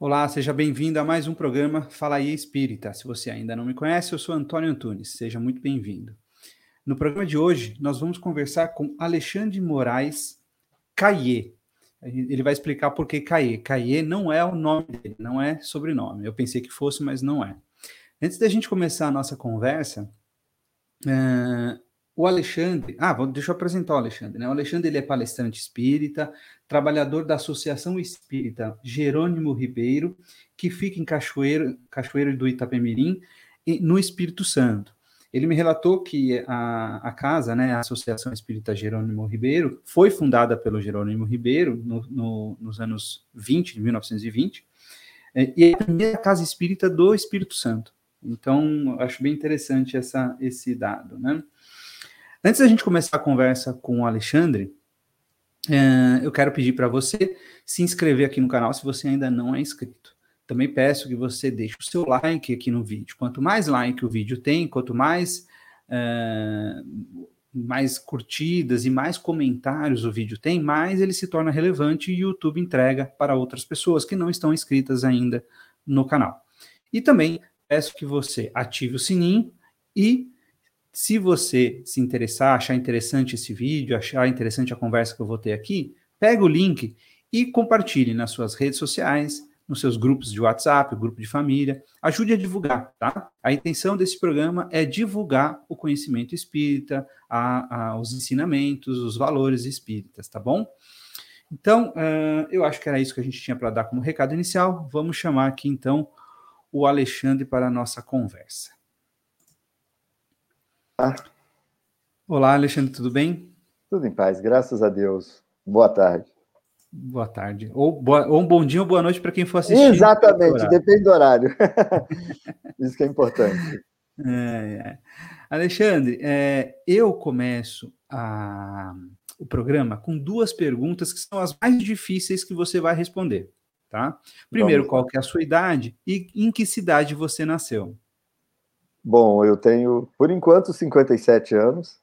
Olá, seja bem-vindo a mais um programa Fala aí Espírita. Se você ainda não me conhece, eu sou Antônio Antunes, seja muito bem-vindo. No programa de hoje, nós vamos conversar com Alexandre Moraes Caie. Ele vai explicar por que Caie. Caie não é o nome dele, não é sobrenome. Eu pensei que fosse, mas não é. Antes da gente começar a nossa conversa, uh, o Alexandre, ah, deixa eu apresentar o Alexandre, né? O Alexandre ele é palestrante espírita, trabalhador da Associação Espírita Jerônimo Ribeiro, que fica em Cachoeiro, Cachoeiro do Itapemirim, no Espírito Santo. Ele me relatou que a, a casa, né, a Associação Espírita Jerônimo Ribeiro, foi fundada pelo Jerônimo Ribeiro no, no, nos anos 20, de 1920, e é a primeira casa espírita do Espírito Santo. Então, acho bem interessante essa, esse dado, né? Antes da gente começar a conversa com o Alexandre, é, eu quero pedir para você se inscrever aqui no canal se você ainda não é inscrito. Também peço que você deixe o seu like aqui no vídeo. Quanto mais like o vídeo tem, quanto mais, é, mais curtidas e mais comentários o vídeo tem, mais ele se torna relevante e o YouTube entrega para outras pessoas que não estão inscritas ainda no canal. E também peço que você ative o sininho e se você se interessar, achar interessante esse vídeo, achar interessante a conversa que eu vou ter aqui, pega o link e compartilhe nas suas redes sociais, nos seus grupos de WhatsApp, grupo de família. Ajude a divulgar, tá? A intenção desse programa é divulgar o conhecimento espírita, a, a, os ensinamentos, os valores espíritas, tá bom? Então, uh, eu acho que era isso que a gente tinha para dar como recado inicial. Vamos chamar aqui, então, o Alexandre para a nossa conversa. Olá, Alexandre, tudo bem? Tudo em paz, graças a Deus. Boa tarde. Boa tarde. Ou, boa, ou um bom dia ou boa noite para quem for assistir. Exatamente, depende do horário. Isso que é importante. É, é. Alexandre, é, eu começo a, o programa com duas perguntas que são as mais difíceis que você vai responder. Tá? Primeiro, Vamos. qual é a sua idade e em que cidade você nasceu? Bom, eu tenho, por enquanto, 57 anos.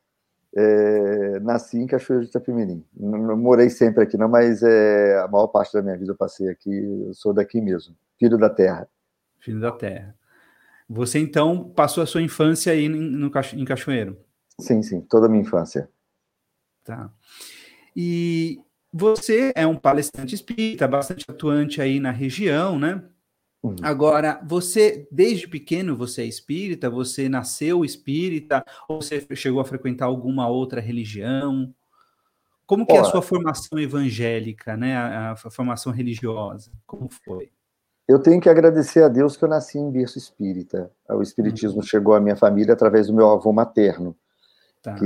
É, nasci em Cachoeiro de Itapemirim. Não, morei sempre aqui, não, mas é, a maior parte da minha vida eu passei aqui. Eu sou daqui mesmo, filho da terra. Filho da terra. Você então passou a sua infância aí no, em Cachoeiro? Sim, sim, toda a minha infância. Tá. E você é um palestrante espírita, bastante atuante aí na região, né? Uhum. Agora, você, desde pequeno, você é espírita? Você nasceu espírita? Ou você chegou a frequentar alguma outra religião? Como que Olha, é a sua formação evangélica, né? A, a, formação religiosa? Como foi? Eu tenho que agradecer a Deus que eu nasci em berço espírita. O espiritismo uhum. chegou à minha família através do meu avô materno. Tá. Que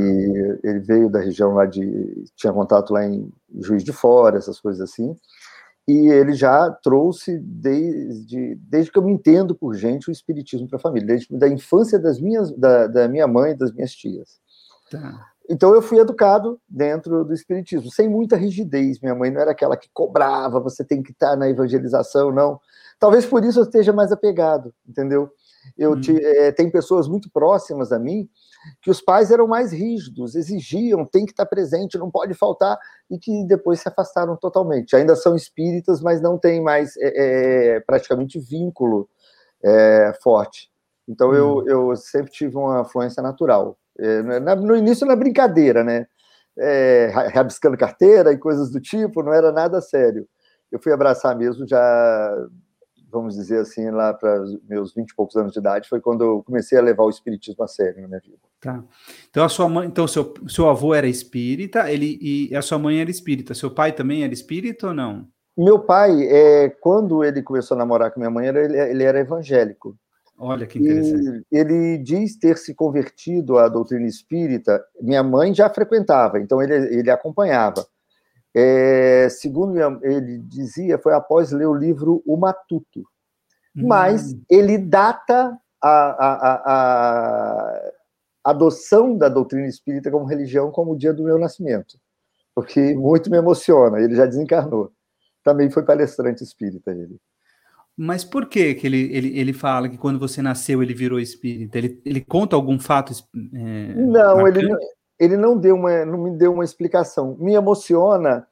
ele veio da região lá de. tinha contato lá em Juiz de Fora, essas coisas assim e ele já trouxe desde, desde que eu me entendo por gente o espiritismo para a família, desde da infância das minhas, da, da minha mãe e das minhas tias. Tá. Então eu fui educado dentro do espiritismo, sem muita rigidez. Minha mãe não era aquela que cobrava, você tem que estar na evangelização, não. Talvez por isso eu esteja mais apegado, entendeu? Eu hum. te, é, tem pessoas muito próximas a mim que os pais eram mais rígidos, exigiam, tem que estar presente, não pode faltar, e que depois se afastaram totalmente. Ainda são espíritas, mas não tem mais é, é, praticamente vínculo é, forte. Então eu, hum. eu sempre tive uma afluência natural. É, no início na brincadeira, né? É, rabiscando carteira e coisas do tipo, não era nada sério. Eu fui abraçar mesmo já vamos dizer assim, lá para meus 20 e poucos anos de idade, foi quando eu comecei a levar o espiritismo a sério na minha vida. Tá. Então a sua mãe, então seu, seu avô era espírita, ele e a sua mãe era espírita. Seu pai também era espírita ou não? Meu pai, é, quando ele começou a namorar com minha mãe, ele, ele era evangélico. Olha que interessante. E ele diz ter se convertido à doutrina espírita. Minha mãe já frequentava, então ele, ele acompanhava. É, segundo ele dizia, foi após ler o livro O Matuto. Hum. Mas ele data a, a, a, a, adoção da doutrina espírita como religião como o dia do meu nascimento, porque muito me emociona. Ele já desencarnou. Também foi palestrante espírita ele. Mas por que, que ele, ele, ele fala que quando você nasceu ele virou espírita? Ele, ele conta algum fato? É, não, ele, ele não deu uma, não me deu uma explicação. Me emociona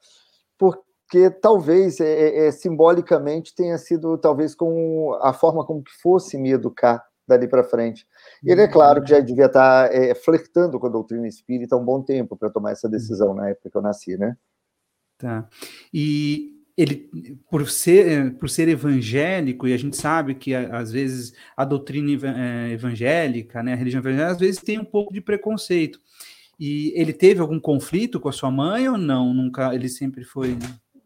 por, que talvez é, é, é, simbolicamente tenha sido talvez com a forma como que fosse me educar dali para frente. Ele é claro que já devia estar é, flertando com a doutrina espírita há um bom tempo para tomar essa decisão na época que eu nasci, né? Tá. E ele, por ser, por ser evangélico, e a gente sabe que às vezes a doutrina é, evangélica, né, a religião evangélica, às vezes tem um pouco de preconceito. E ele teve algum conflito com a sua mãe ou não? Nunca, ele sempre foi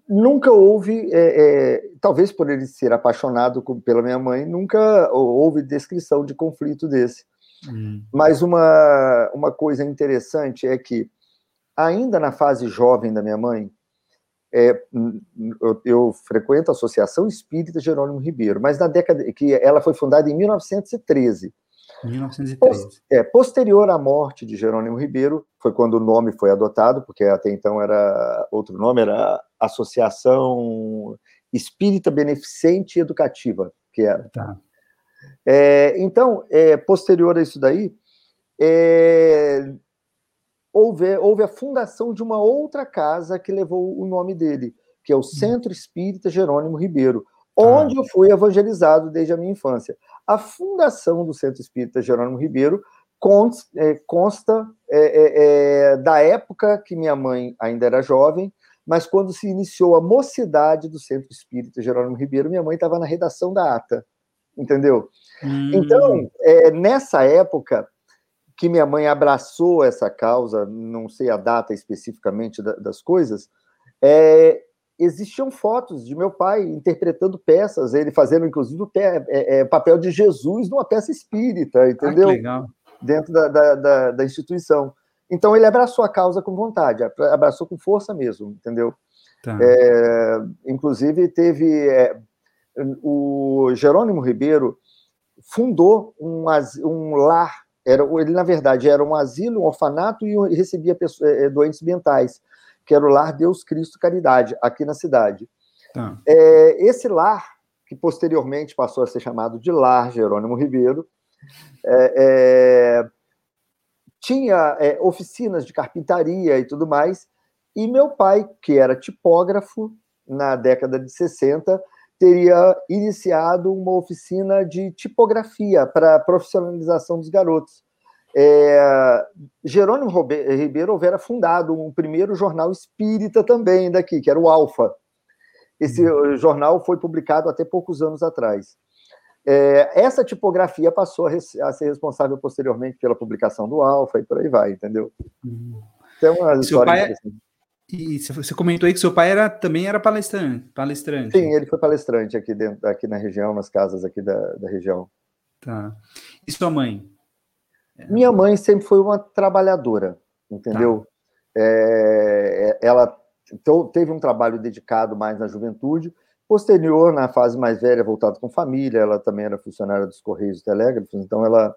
nunca houve, é, é, talvez por ele ser apaixonado pela minha mãe, nunca houve descrição de conflito desse. Hum. Mas uma, uma coisa interessante é que, ainda na fase jovem da minha mãe, é, eu, eu, frequento a Associação Espírita Jerônimo Ribeiro, mas na década que ela foi fundada em 1913. 1913. É, posterior à morte de Jerônimo Ribeiro, foi quando o nome foi adotado, porque até então era outro nome, era Associação Espírita Beneficente e Educativa, que era. Tá. É, então, é, posterior a isso daí, é, houve, houve a fundação de uma outra casa que levou o nome dele, que é o hum. Centro Espírita Jerônimo Ribeiro, onde ah. eu fui evangelizado desde a minha infância. A fundação do Centro Espírita Jerônimo Ribeiro é, consta é, é, é, da época que minha mãe ainda era jovem, mas quando se iniciou a mocidade do Centro Espírita Jerônimo Ribeiro, minha mãe estava na redação da ata, entendeu? Hum. Então, é, nessa época que minha mãe abraçou essa causa, não sei a data especificamente das coisas, é, existiam fotos de meu pai interpretando peças, ele fazendo, inclusive, o é, é, papel de Jesus numa peça espírita, entendeu? Ah, legal. Dentro da, da, da, instituição. Então, ele abraçou a causa com vontade, abraçou com força mesmo, entendeu? Tá. É, inclusive, teve. É, o Jerônimo Ribeiro fundou um, um lar, era, ele, na verdade, era um asilo, um orfanato e recebia pessoas, é, doentes mentais que era o Lar Deus Cristo Caridade, aqui na cidade. Tá. É, esse lar, que posteriormente passou a ser chamado de Lar Jerônimo Ribeiro, é, é, tinha é, oficinas de carpintaria e tudo mais, e meu pai, que era tipógrafo na década de 60, teria iniciado uma oficina de tipografia para profissionalização dos garotos. É, Jerônimo Ribeiro houvera fundado um primeiro jornal espírita também daqui, que era o Alfa. Esse uhum. jornal foi publicado até poucos anos atrás. É, essa tipografia passou a, a, ser responsável posteriormente pela publicação do Alfa e por aí vai, entendeu? Uhum. Então, uma história é E você comentou aí que seu pai era, também era palestrante, palestrante. Sim, ele foi palestrante aqui, dentro, aqui na região, nas casas aqui da, da região. Tá. E sua mãe? Minha mãe sempre foi uma trabalhadora, entendeu? Tá. É, é ela então, teve um trabalho dedicado mais na juventude. Posterior, na fase mais velha, voltado com família, ela também era funcionária dos Correios e Telégrafos, então ela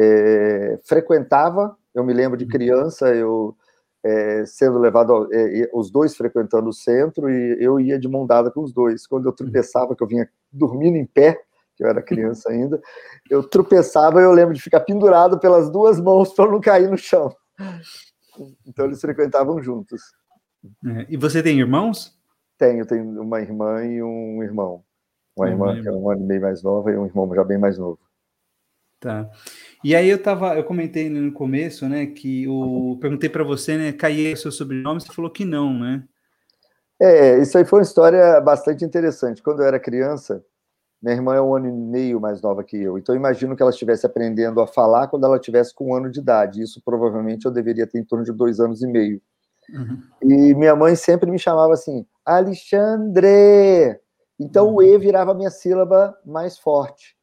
é, frequentava. Eu me lembro de uhum. criança, eu é, sendo levado, é, os dois frequentando o centro, e eu ia de mão dada com os dois. Quando eu tropeçava, que eu vinha dormindo em pé, que eu era criança ainda, eu tropeçava e eu lembro de ficar pendurado pelas duas mãos para não cair no chão. Então eles frequentavam juntos. É, e você tem irmãos? Tenho, tenho uma irmã e um irmão. Uma irmã que é um ano e meio mais nova e um irmão já bem mais novo. Tá. E aí eu tava, eu comentei no começo, né, que o perguntei para você, né, Caie seu sobrenome, você falou que não, né? É, isso aí foi uma história bastante interessante. Quando eu era criança, minha irmã é um ano e meio mais nova que eu, então eu imagino que ela estivesse aprendendo a falar quando ela tivesse com um ano de idade. Isso provavelmente eu deveria ter em torno de dois anos e meio. Uhum. E minha mãe sempre me chamava assim, Alexandre. Então uhum. o E virava a minha sílaba mais forte.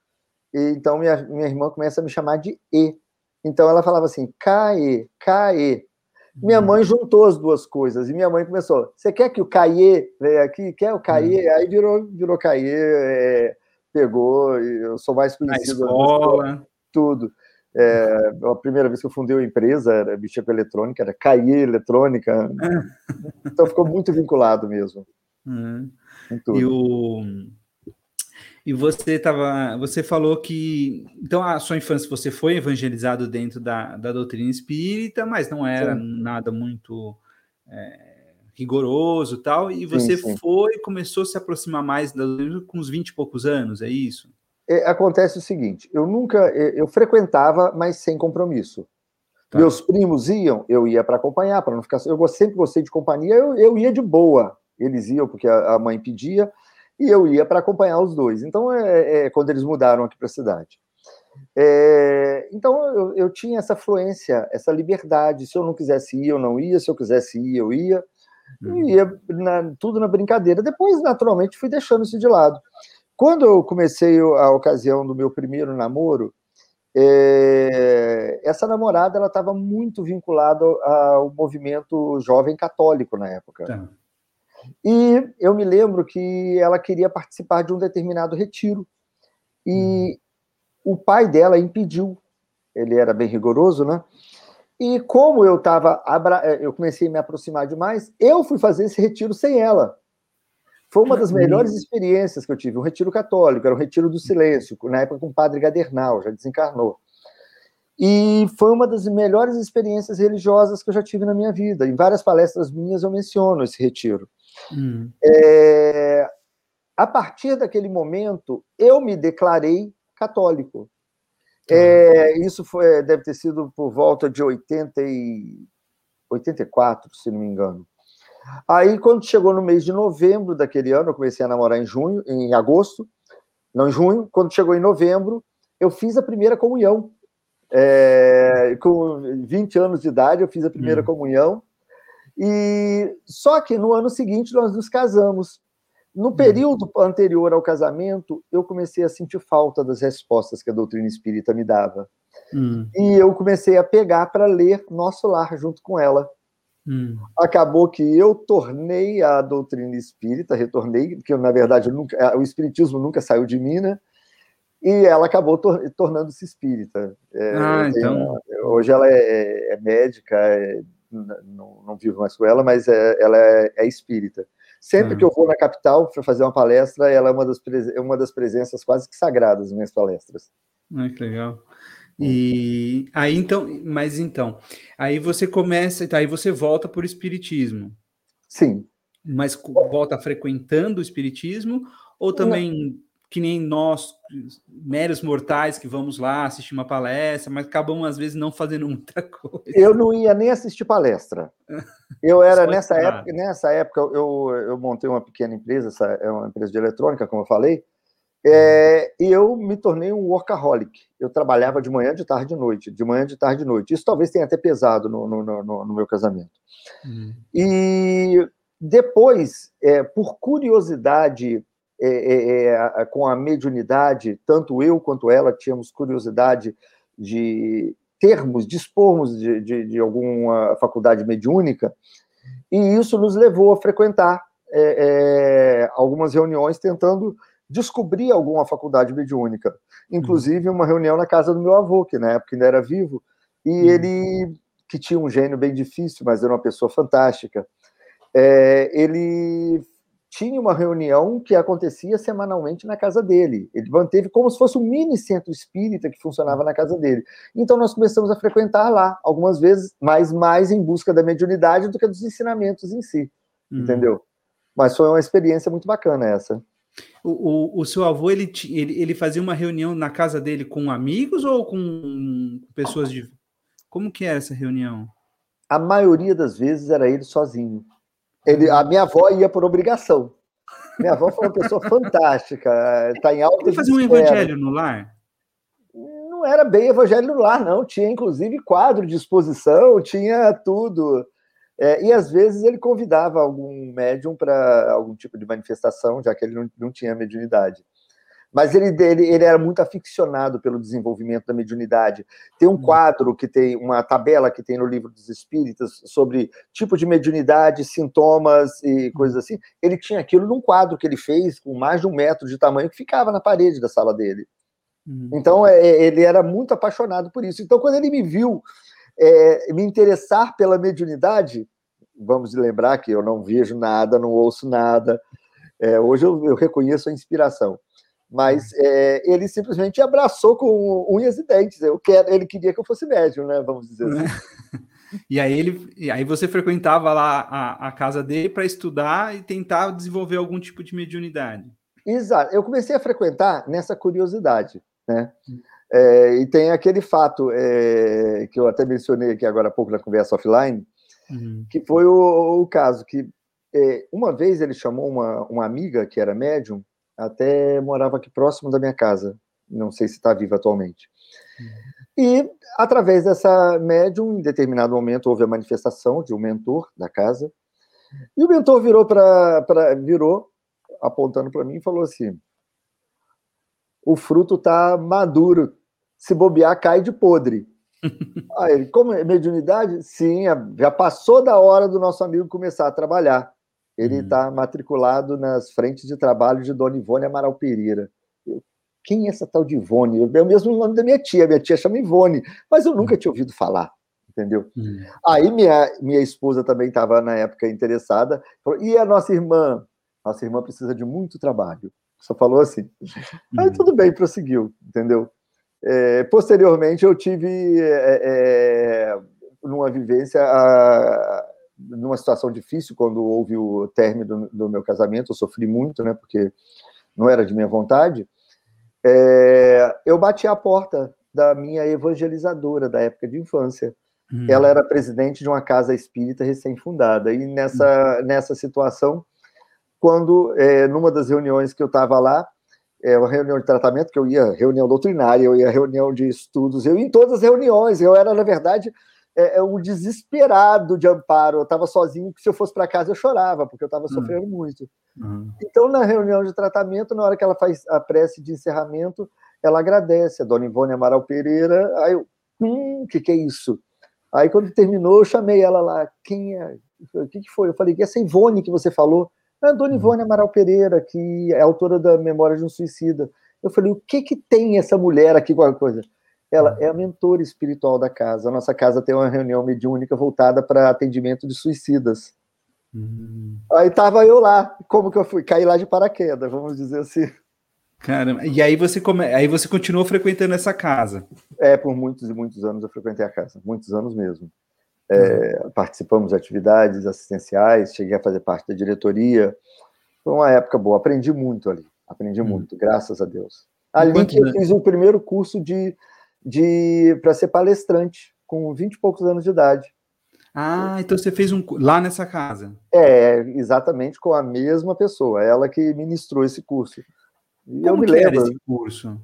E, então minha, minha irmã começa a me chamar de E. Então ela falava assim, Caê, Caê. Minha uhum. mãe juntou as duas coisas e minha mãe começou. Você quer que o Caê venha aqui? Quer o Caê? Uhum. Aí virou, virou Caê. É, pegou, eu sou mais conhecido. Na escola. Tudo. É, a primeira vez que eu fundei uma empresa era mexia com eletrônica, era cair eletrônica. então ficou muito vinculado mesmo. Uhum. E, o... e você tava, você falou que então a sua infância você foi evangelizado dentro da, da doutrina espírita, mas não era Sim. nada muito é, rigoroso tal, e você sim, sim. foi começou a se aproximar mais com uns 20 e poucos anos, é isso? É, acontece o seguinte, eu nunca, eu frequentava, mas sem compromisso. Tá. Meus primos iam, eu ia para acompanhar, para não ficar. Eu sempre gostei de companhia, eu, eu ia de boa. Eles iam porque a, a mãe pedia, e eu ia para acompanhar os dois. Então, é, é, quando eles mudaram aqui para a cidade. É, então, eu, eu, tinha essa fluência, essa liberdade. Se eu não quisesse ir, eu não ia. Se eu quisesse ir, eu ia. Uhum. ia na, tudo na brincadeira. Depois, naturalmente, fui deixando isso de lado. Quando eu comecei a ocasião do meu primeiro namoro, é, essa namorada ela estava muito vinculada ao movimento jovem católico na época. Tá. E eu me lembro que ela queria participar de um determinado retiro. E uhum. o pai dela impediu. Ele era bem rigoroso, né? E como eu estava, eu comecei a me aproximar demais, eu fui fazer esse retiro sem ela. Foi uma das melhores experiências que eu tive, um retiro católico, era um retiro do silêncio, na época com o padre Gadernal, já desencarnou. E foi uma das melhores experiências religiosas que eu já tive na minha vida. Em várias palestras minhas eu menciono esse retiro. Hum. É, a partir daquele momento, eu me declarei católico. Tá. É, isso foi, deve ter sido por volta de 80 e, 84, se não me engano. Aí, quando chegou no mês de novembro daquele ano, eu comecei a namorar em junho, em agosto, não em junho, quando chegou em novembro, eu fiz a primeira comunhão. É, com 20 anos de idade, eu fiz a primeira hum. comunhão. E só que no ano seguinte nós nos casamos. No hum. período anterior ao casamento, eu comecei a sentir falta das respostas que a doutrina espírita me dava. Hum. E eu comecei a pegar para ler Nosso Lar junto com ela. Hum. Acabou que eu tornei a doutrina espírita, retornei, porque na verdade nunca, o espiritismo nunca saiu de mim, né? E ela acabou tor tornando-se espírita. É, ah, então... Hoje ela é, é médica, é, não, não, vivo mais com ela, mas é, ela é, é espírita. Sempre hum. que eu vou na capital para fazer uma palestra, ela é uma das, uma das presenças quase que sagradas nas minhas palestras. Ah, que legal. E aí então, mas então, aí você começa, tá, aí você volta por espiritismo. Sim. Mas volta frequentando o espiritismo ou também Não. que nem nós, meros mortais que vamos lá assistir uma palestra, mas acabamos às vezes não fazendo muita coisa. Eu não ia nem assistir palestra. Eu era nessa época, nessa época eu, eu montei uma pequena empresa, essa é uma empresa de eletrônica, como eu falei, é, e eu me tornei um workaholic. Eu trabalhava de manhã, de tarde, de noite, de manhã, de tarde, de noite. Isso talvez tenha até pesado no, no, no, no meu casamento. Uhum. E depois, é, por curiosidade é, é, é com a mediunidade, tanto eu quanto ela tínhamos curiosidade de termos, dispormos de, de, de alguma faculdade mediúnica, e isso nos levou a frequentar é, algumas reuniões tentando descobri alguma faculdade mediúnica. Inclusive, uma reunião na casa do meu avô, que na época ainda era vivo, e uhum. ele, que tinha um gênio bem difícil, mas era uma pessoa fantástica, é, ele tinha uma reunião que acontecia semanalmente na casa dele. Ele manteve como se fosse um mini centro espírita que funcionava na casa dele. Então nós começamos a frequentar lá, algumas vezes, mas mais em busca da mediunidade do que dos ensinamentos em si, uhum. entendeu? Mas foi uma experiência muito bacana essa. O, o, o, seu avô ele, ele, ele fazia uma reunião na casa dele com amigos ou com pessoas de. Como que era essa reunião? A maioria das vezes era ele sozinho. Ele, a minha avó ia por obrigação. Minha avó foi uma pessoa fantástica, está em alta. Ele fazia um evangelho no lar? Não era bem evangelho no lar, não. Tinha inclusive quadro de exposição, tinha tudo. É, e às vezes ele convidava algum médium para algum tipo de manifestação, já que ele não, não tinha mediunidade. Mas ele, ele, ele, era muito aficionado pelo desenvolvimento da mediunidade. Tem um hum. quadro que tem, uma tabela que tem no livro dos Espíritas sobre tipo de mediunidade, sintomas e coisas assim. Ele tinha aquilo num quadro que ele fez com mais de um metro de tamanho que ficava na parede da sala dele. Hum. Então é, ele era muito apaixonado por isso. Então quando ele me viu é, me interessar pela mediunidade, vamos lembrar que eu não vejo nada, não ouço nada. É, hoje eu, eu, reconheço a inspiração, mas é, ele simplesmente abraçou com unhas e dentes. Eu quero, ele queria que eu fosse médium, né? Vamos dizer assim. E aí ele, e aí você frequentava lá a, a casa dele para estudar e tentar desenvolver algum tipo de mediunidade. Exato. Eu comecei a frequentar nessa curiosidade, né? É, e tem aquele fato é, que eu até mencionei aqui agora há pouco na conversa offline, uhum. que foi o, o caso que é, uma vez ele chamou uma, uma amiga que era médium, até morava aqui próximo da minha casa, não sei se está viva atualmente. Uhum. E, através dessa médium, em determinado momento, houve a manifestação de um mentor da casa. E o mentor virou para virou apontando para mim e falou assim: o fruto está maduro, se bobear, cai de podre. Aí ele, como é mediunidade? Sim, já passou da hora do nosso amigo começar a trabalhar. Ele está hum. matriculado nas frentes de trabalho de Dona Ivone Amaral Pereira. Eu, quem é essa tal de Ivone? É o mesmo nome da minha tia, minha tia chama Ivone, mas eu nunca hum. tinha ouvido falar, entendeu? Hum. Aí minha, minha esposa também estava na época interessada, falou, e a nossa irmã? Nossa irmã precisa de muito trabalho. Só falou assim. Hum. Aí tudo bem, prosseguiu, entendeu? É, posteriormente eu tive é, é, numa vivência a, numa situação difícil quando houve o término do, do meu casamento, eu sofri muito, né? Porque não era de minha vontade é, eu bati a porta da minha evangelizadora da época de infância. Hum. Ela era presidente de uma casa espírita recém-fundada. E nessa, hum. nessa situação, quando, é, numa das reuniões que eu estava lá, é uma reunião de tratamento, que eu ia, reunião doutrinária, eu ia reunião de estudos, eu ia em todas as reuniões, eu era, na verdade, é, é um desesperado de amparo. Eu estava sozinho, que se eu fosse para casa eu chorava, porque eu estava hum. sofrendo muito. Uhum. Então, na reunião de tratamento, na hora que ela faz a prece de encerramento, ela agradece a dona Ivone Amaral Pereira. Aí eu, hum, o que, que é isso? Aí, quando terminou, eu chamei ela lá. Quem é? O que, que foi? Eu falei, essa Ivone que você falou? A dona uhum. Ivone Amaral Pereira, que é autora da Memória de um Suicida. Eu falei, o que, que tem essa mulher aqui com a coisa? Ela é a mentora espiritual da casa. A nossa casa tem uma reunião mediúnica voltada para atendimento de suicidas. Hum. Aí tava eu lá. Como que eu fui? Caí lá de paraquedas, vamos dizer assim. Caramba, e aí você, come... aí você continuou frequentando essa casa? É, por muitos e muitos anos eu frequentei a casa, muitos anos mesmo. É, uhum. Participamos de atividades assistenciais, cheguei a fazer parte da diretoria. Foi uma época boa, aprendi muito ali, aprendi uhum. muito, graças a Deus. Ali que eu fiz o primeiro curso de de para ser palestrante com 20 e poucos anos de idade. Ah, então você fez um lá nessa casa? É, exatamente com a mesma pessoa, ela que ministrou esse curso. E Como eu me lembro esse curso?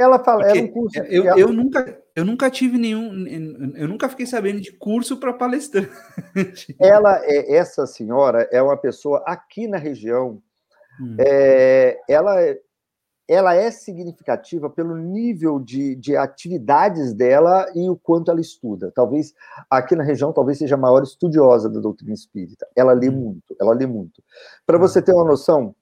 Ela fala, Porque era um curso. Eu, ela... eu, nunca, eu nunca tive nenhum, eu nunca fiquei sabendo de curso para palestrante. Ela é essa senhora é uma pessoa aqui na região. Hum. É, ela ela é significativa pelo nível de, de atividades dela e o quanto ela estuda. Talvez aqui na região, talvez seja a maior estudiosa da doutrina espírita. Ela lê hum. muito, ela lê muito. Para hum. você ter uma noção,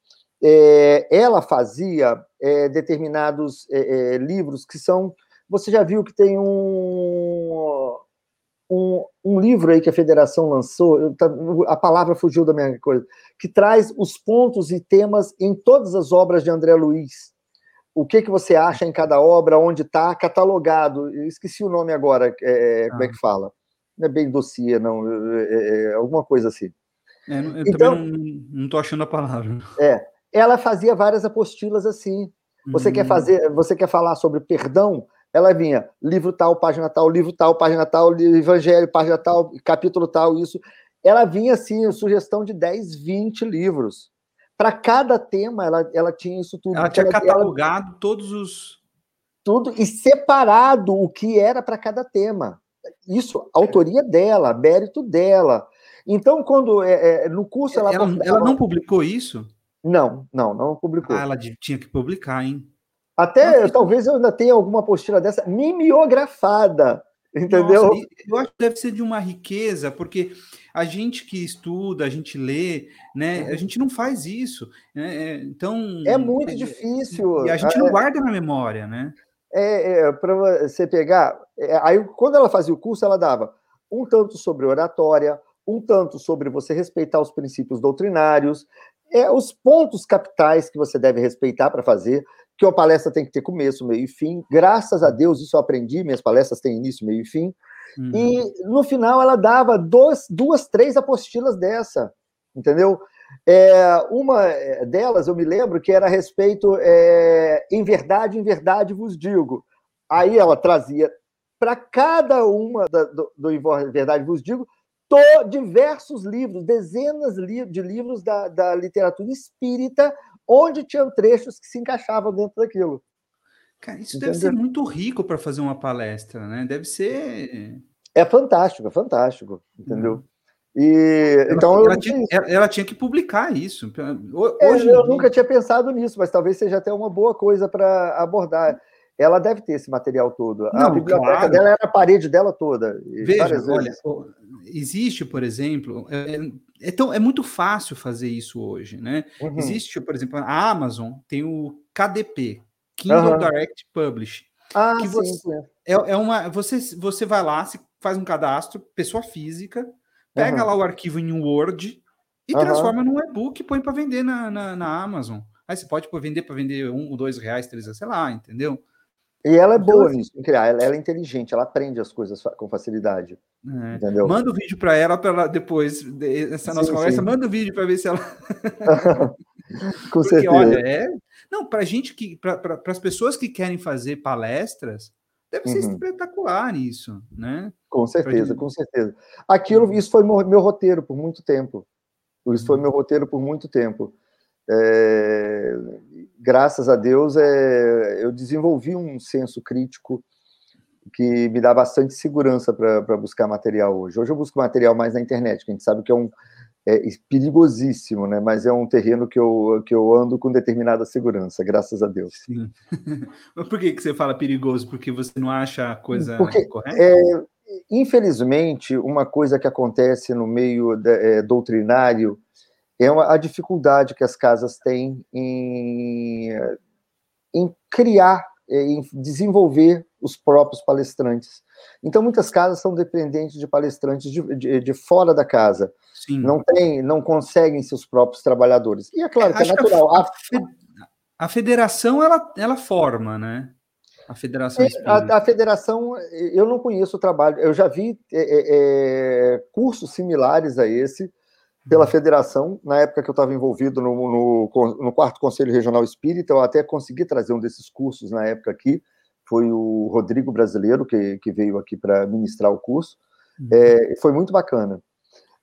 é, ela fazia é, determinados é, é, livros que são. Você já viu que tem um, um, um, livro aí que a federação lançou, tá, a palavra fugiu da minha coisa, que traz os pontos e temas em todas as obras de André Luiz o que, que você acha em cada obra, onde está catalogado. Eu esqueci o nome agora, é, ah. como é que fala? Não é bem dossiê, não, é, é, é alguma coisa assim. É, eu então, também não estou achando a palavra. É, ela fazia várias apostilas assim. Você hum. quer fazer, você quer falar sobre perdão? Ela vinha livro tal, página tal, livro tal, página tal, evangelho, página tal, capítulo tal, isso. Ela vinha assim, sugestão de 10, 20 livros para cada tema ela, ela tinha isso tudo. Ela tinha catalogado ela, todos os. Tudo e separado o que era para cada tema. Isso, autoria dela, mérito dela. Então, quando é, é, no curso ela. Ela, ela não publicou isso? Não, não, não publicou. Ah, ela tinha que publicar, hein? Até Nossa, talvez eu ainda tenha alguma apostila dessa mimeografada, entendeu? Nossa, eu acho que deve ser de uma riqueza, porque a gente que estuda, a gente lê, né? A gente não faz isso. Né? É, então. É muito difícil. E a gente não é, guarda na memória, né? É, é para você pegar. É, aí, quando ela fazia o curso, ela dava um tanto sobre oratória, um tanto sobre você respeitar os princípios doutrinários, é, os pontos capitais que você deve respeitar para fazer, que uma palestra tem que ter começo, meio e fim. Graças a Deus, isso eu aprendi, minhas palestras têm início, meio e fim. Uhum. E no final ela dava dois, duas, três apostilas dessa, entendeu? É, uma é, delas eu me lembro que era a respeito, é, em verdade, em verdade vos digo. Aí ela trazia para cada uma da, do, do Em Verdade vos digo, diversos livros, dezenas de livros da, da literatura espírita, onde tinham trechos que se encaixavam dentro daquilo. Cara, isso Entendeu? deve ser muito rico para fazer uma palestra, né? Deve ser. É fantástico, é fantástico, entendeu? Uhum. E, ela, então ela, tinha, ela, tinha, que publicar isso. É, Hoje é, eu nunca tinha pensado nisso, mas talvez seja até uma boa coisa para abordar. Ela deve ter esse material todo. Não, a biblioteca claro. dela era a parede dela toda. Veja, olha, existe, por exemplo, é, é, tão, é muito fácil fazer isso hoje, né? Uhum. Existe, por exemplo, a Amazon tem o KDP, Kindle uhum. Direct Publish. Ah, que você, sim, é, é uma, você, você vai lá, faz um cadastro, pessoa física, pega uhum. lá o arquivo em Word e transforma num e-book e põe para vender na, na, na, Amazon. Aí você pode vender para vender um, dois reais, três reais, sei lá, entendeu? E ela é então, boa nisso, em criar. Ela, ela, é inteligente, ela aprende as coisas com facilidade. É. Entendeu? Manda o um vídeo para ela, para ela depois dessa nossa sim, conversa, sim. manda o um vídeo para ver se ela. com Porque, certeza. Olha, é, não, para gente que, para as pessoas que querem fazer palestras, deve ser uhum. espetacular isso, né? Com certeza, com certeza. Aquilo, uhum. isso foi meu, meu, roteiro por muito tempo. Isso foi uhum. meu roteiro por muito tempo. É, graças a Deus, é, eu desenvolvi um senso crítico que me dá bastante segurança para buscar material hoje. Hoje eu busco material mais na internet, que a gente sabe que é um, é perigosíssimo, né? Mas é um terreno que eu, que eu ando com determinada segurança, graças a Deus. Sim. Mas por que, que você fala perigoso? Porque você não acha a coisa Porque, correta? É, infelizmente, uma coisa que acontece no meio de, é, doutrinário é uma, a dificuldade que as casas têm em, em criar, é, em desenvolver os próprios palestrantes. Então, muitas casas são dependentes de palestrantes de, de, de fora da casa. Sim. Não tem, não conseguem seus próprios trabalhadores. E é claro que é Acho é natural. A, a, federação, ela, ela forma, né? A federação a, a, federação, eu não conheço o trabalho. Eu já vi é, é, é cursos similares a esse pela federação, na época que eu estava envolvido no, no, no, quarto Conselho Regional Espírita, eu até consegui trazer um desses cursos na época aqui, foi o Rodrigo Brasileiro, que, que veio aqui para ministrar o curso. Uhum. É, foi muito bacana.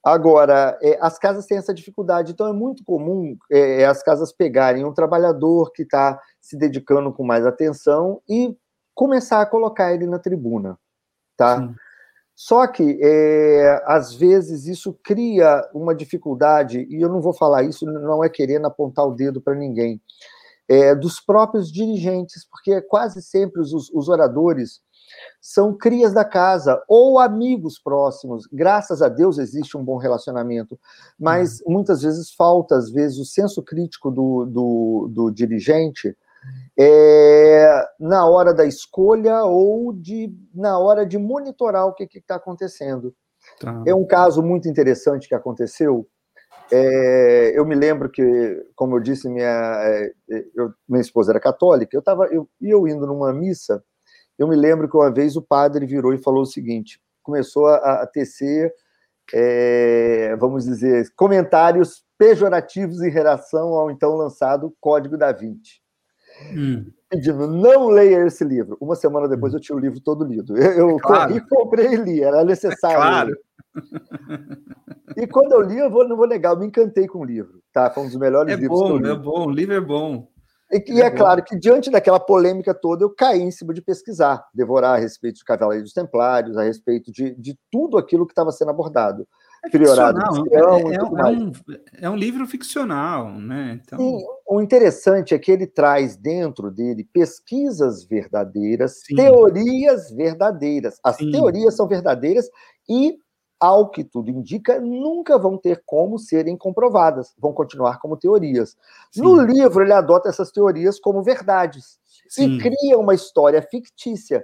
Agora, é, as casas têm essa dificuldade, então é muito comum é, as casas pegarem um trabalhador que está se dedicando com mais atenção e começar a colocar ele na tribuna, tá? Sim. Só que, é, às vezes, isso cria uma dificuldade, e eu não vou falar isso, não é querendo apontar o dedo para ninguém, é, dos próprios dirigentes, porque quase sempre os, os oradores são crias da casa ou amigos próximos. Graças a Deus existe um bom relacionamento, mas uhum. muitas vezes falta, às vezes, o senso crítico do, do, do dirigente é, na hora da escolha ou de, na hora de monitorar o que está acontecendo. Tá. É um caso muito interessante que aconteceu é, eu me lembro que, como eu disse, minha, é, eu, minha esposa era católica, eu estava eu, eu indo numa missa, eu me lembro que uma vez o padre virou e falou o seguinte, começou a, a tecer, é, vamos dizer, comentários pejorativos em relação ao então lançado Código da Vinci. Hum. Pedindo, não leia esse livro. Uma semana depois eu tinha o livro todo lido. Eu, eu claro. corri, comprei e li, era necessário. claro. E quando eu li, eu vou, não vou negar, eu me encantei com o livro. Tá? Foi um dos melhores é livros bom, que eu li. É bom, o livro é bom. E, e é, é claro que, diante daquela polêmica toda, eu caí em cima de pesquisar, devorar a respeito de Cavaleiros dos Templários, a respeito de, de tudo aquilo que estava sendo abordado. É ficcional, é, é, é, um, é, um, livro ficcional, né? Então... Sim, o interessante é que ele traz dentro dele pesquisas verdadeiras, Sim. teorias verdadeiras. As Sim. teorias são verdadeiras e ao que tudo indica, nunca vão ter como serem comprovadas, vão continuar como teorias. Sim. No livro, ele adota essas teorias como verdades e cria uma história fictícia.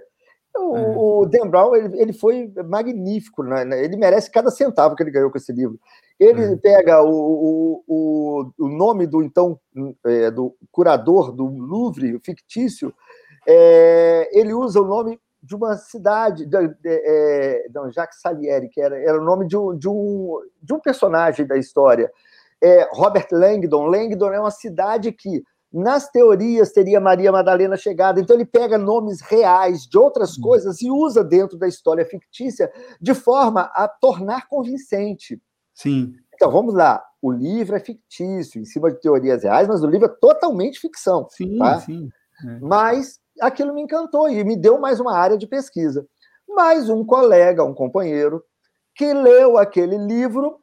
O, é. o Dan Brown ele, ele foi magnífico, né? ele merece cada centavo que ele ganhou com esse livro. Ele é. pega o, o, o, nome do então é, do curador do Louvre fictício, é, ele usa o nome de uma cidade, de, de, é, não, Jacques Salieri, que era, era o nome de um, de um, de um personagem da história. É, Robert Langdon. Langdon é uma cidade que, nas teorias, teria Maria Madalena chegado. Então, ele pega nomes reais de outras hum. coisas e usa dentro da história fictícia de forma a tornar convincente. Sim. Então, vamos lá. O livro é fictício, em cima de teorias reais, mas o livro é totalmente ficção. Sim, tá? sim. É. Mas aquilo me encantou e me deu mais uma área de pesquisa. Mais um colega, um companheiro, que leu aquele livro,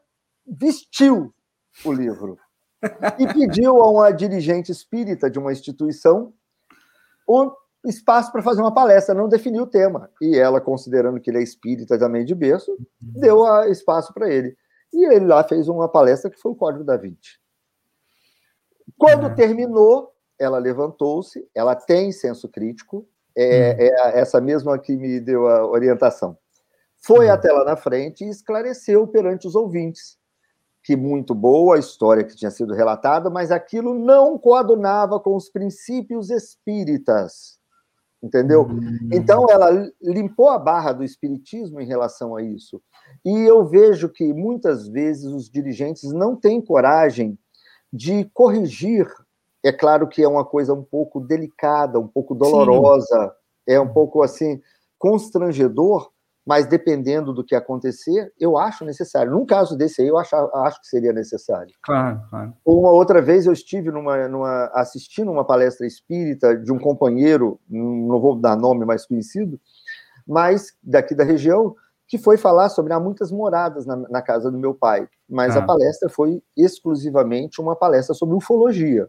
vestiu o livro e pediu a uma dirigente espírita de uma instituição um espaço para fazer uma palestra, não definiu o tema. E ela, considerando que ele é espírita também de berço, deu espaço para ele. E ele lá fez uma palestra que foi o Código da Vinci. Quando uhum. terminou, ela levantou-se, ela tem senso crítico, é, uhum. é, essa mesma que me deu a orientação. Foi uhum. até lá na frente e esclareceu perante os ouvintes que muito boa a história que tinha sido relatada, mas aquilo não coadunava com os princípios espíritas. Entendeu? Uhum. Então ela limpou a barra do espiritismo em relação a isso. E eu vejo que muitas vezes os dirigentes não têm coragem de corrigir é claro que é uma coisa um pouco delicada, um pouco dolorosa, Sim. é um pouco assim constrangedor, mas dependendo do que acontecer, eu acho necessário. Num caso desse aí, eu acho, acho que seria necessário. Claro, claro. Uma outra vez eu estive numa, numa, assistindo uma palestra espírita de um companheiro, não vou dar nome mais conhecido, mas daqui da região, que foi falar sobre há muitas moradas na, na casa do meu pai. Mas ah. a palestra foi exclusivamente uma palestra sobre ufologia.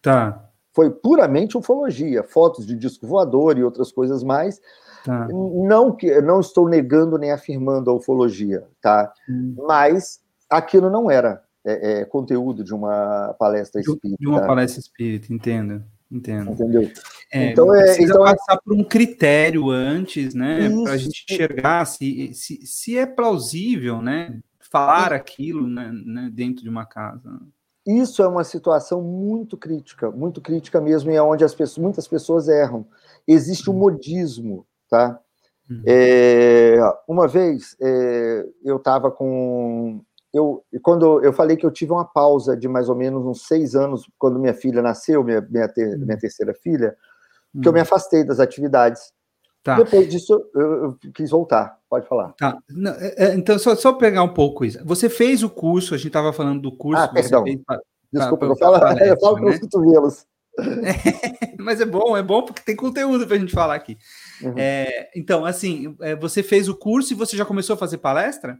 Tá. Foi puramente ufologia, fotos de disco voador e outras coisas mais. Tá. Não que não estou negando nem afirmando a ufologia, tá? Hum. Mas aquilo não era é, é, conteúdo de uma palestra espírita. De uma palestra espírita, entendo. Entendo. Entendeu? É, então é então é passar por um critério antes, né, para a gente enxergar se, se, se é plausível, né, falar aquilo né, né, dentro de uma casa. Isso é uma situação muito crítica, muito crítica mesmo, e é onde as pessoas, muitas pessoas erram. Existe um uhum. modismo, tá? Uhum. É, uma vez é, eu estava com. Eu, quando eu falei que eu tive uma pausa de mais ou menos uns seis anos, quando minha filha nasceu, minha, minha, ter, uhum. minha terceira filha, que eu me afastei das atividades. Tá. Depois disso, eu, eu, quis voltar. Pode falar. Tá. Não, é, é, então, só, só pegar um pouco isso. Você fez o curso, a gente estava falando do curso. Ah, perdão. Pra, Desculpa, pra, eu, falo, palestra, eu falo né? cotovelos. É, mas é bom, é bom porque tem conteúdo para a gente falar aqui. Uhum. É, então, assim, você fez o curso e você já começou a fazer palestra?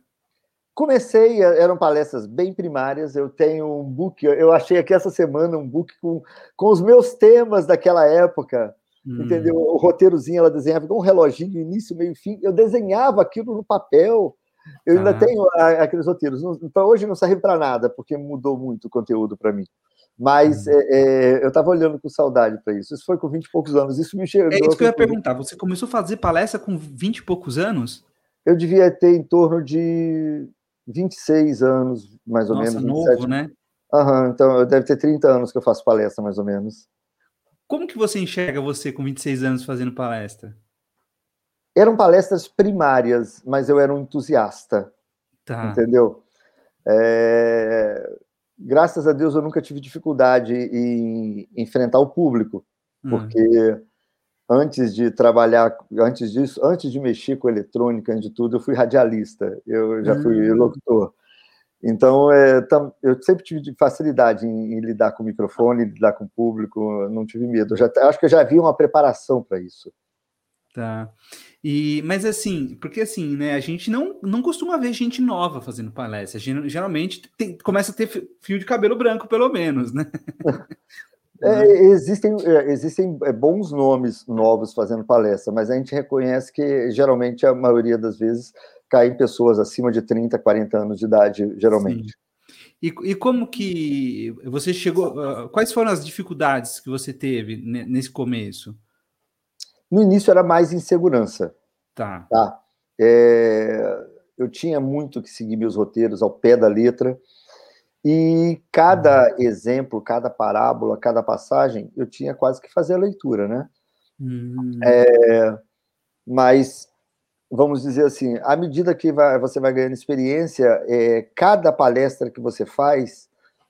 Comecei, eram palestras bem primárias. Eu tenho um book, eu achei aqui essa semana um book com, com os meus temas daquela época. Hum. Entendeu? O roteirozinho ela desenhava com um reloginho, início, meio fim. Eu desenhava aquilo no papel. Eu ainda ah. tenho aqueles roteiros. Então, hoje não serve para nada, porque mudou muito o conteúdo para mim. Mas hum. é, é, eu estava olhando com saudade para isso. Isso foi com 20 e poucos anos. Isso me chegou. É isso que eu ia perguntar. Você começou a fazer palestra com 20 e poucos anos? Eu devia ter em torno de 26 anos, mais ou Nossa, menos. Novo, 27. né? Aham, então eu deve ter 30 anos que eu faço palestra, mais ou menos. Como que você enxerga você com 26 anos fazendo palestra? Eram palestras primárias, mas eu era um entusiasta. Tá. Entendeu? É... Graças a Deus eu nunca tive dificuldade em enfrentar o público, hum. porque antes de trabalhar, antes disso, antes de mexer com eletrônica, antes de tudo, eu fui radialista, eu já fui hum. locutor. Então, é, tam, eu sempre tive facilidade em, em, lidar com o microfone, lidar com o público, não tive medo. Eu já, acho que eu já havia uma preparação para isso. Tá. E, mas assim, porque assim, né, a gente não, não costuma ver gente nova fazendo palestra. Geralmente tem, começa a ter fio de cabelo branco, pelo menos, né? É, existem é, existem é, bons nomes novos fazendo palestra, mas a gente reconhece que geralmente a maioria das vezes caem pessoas acima de 30, 40 anos de idade, geralmente. E, e, como que você chegou? Uh, quais foram as dificuldades que você teve nesse começo? No início era mais insegurança. Tá. tá? É, eu tinha muito que seguir meus roteiros ao pé da letra. E cada uhum. exemplo, cada parábola, cada passagem, eu tinha quase que fazer a leitura, né? Uhum. É, mas vamos dizer assim, à medida que vai, você vai ganhando experiência, é, cada palestra que você faz,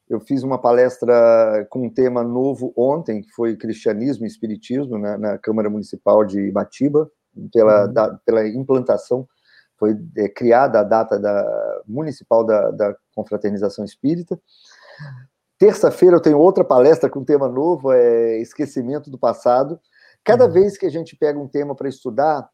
eu fiz uma palestra com um tema novo ontem, que foi cristianismo e espiritismo, na, na Câmara Municipal de Ibatiba, pela, uhum. da, pela implantação, foi é, criada a data da, municipal da, da confraternização espírita. Terça-feira eu tenho outra palestra com um tema novo, é esquecimento do passado. Cada uhum. vez que a gente pega um tema para estudar,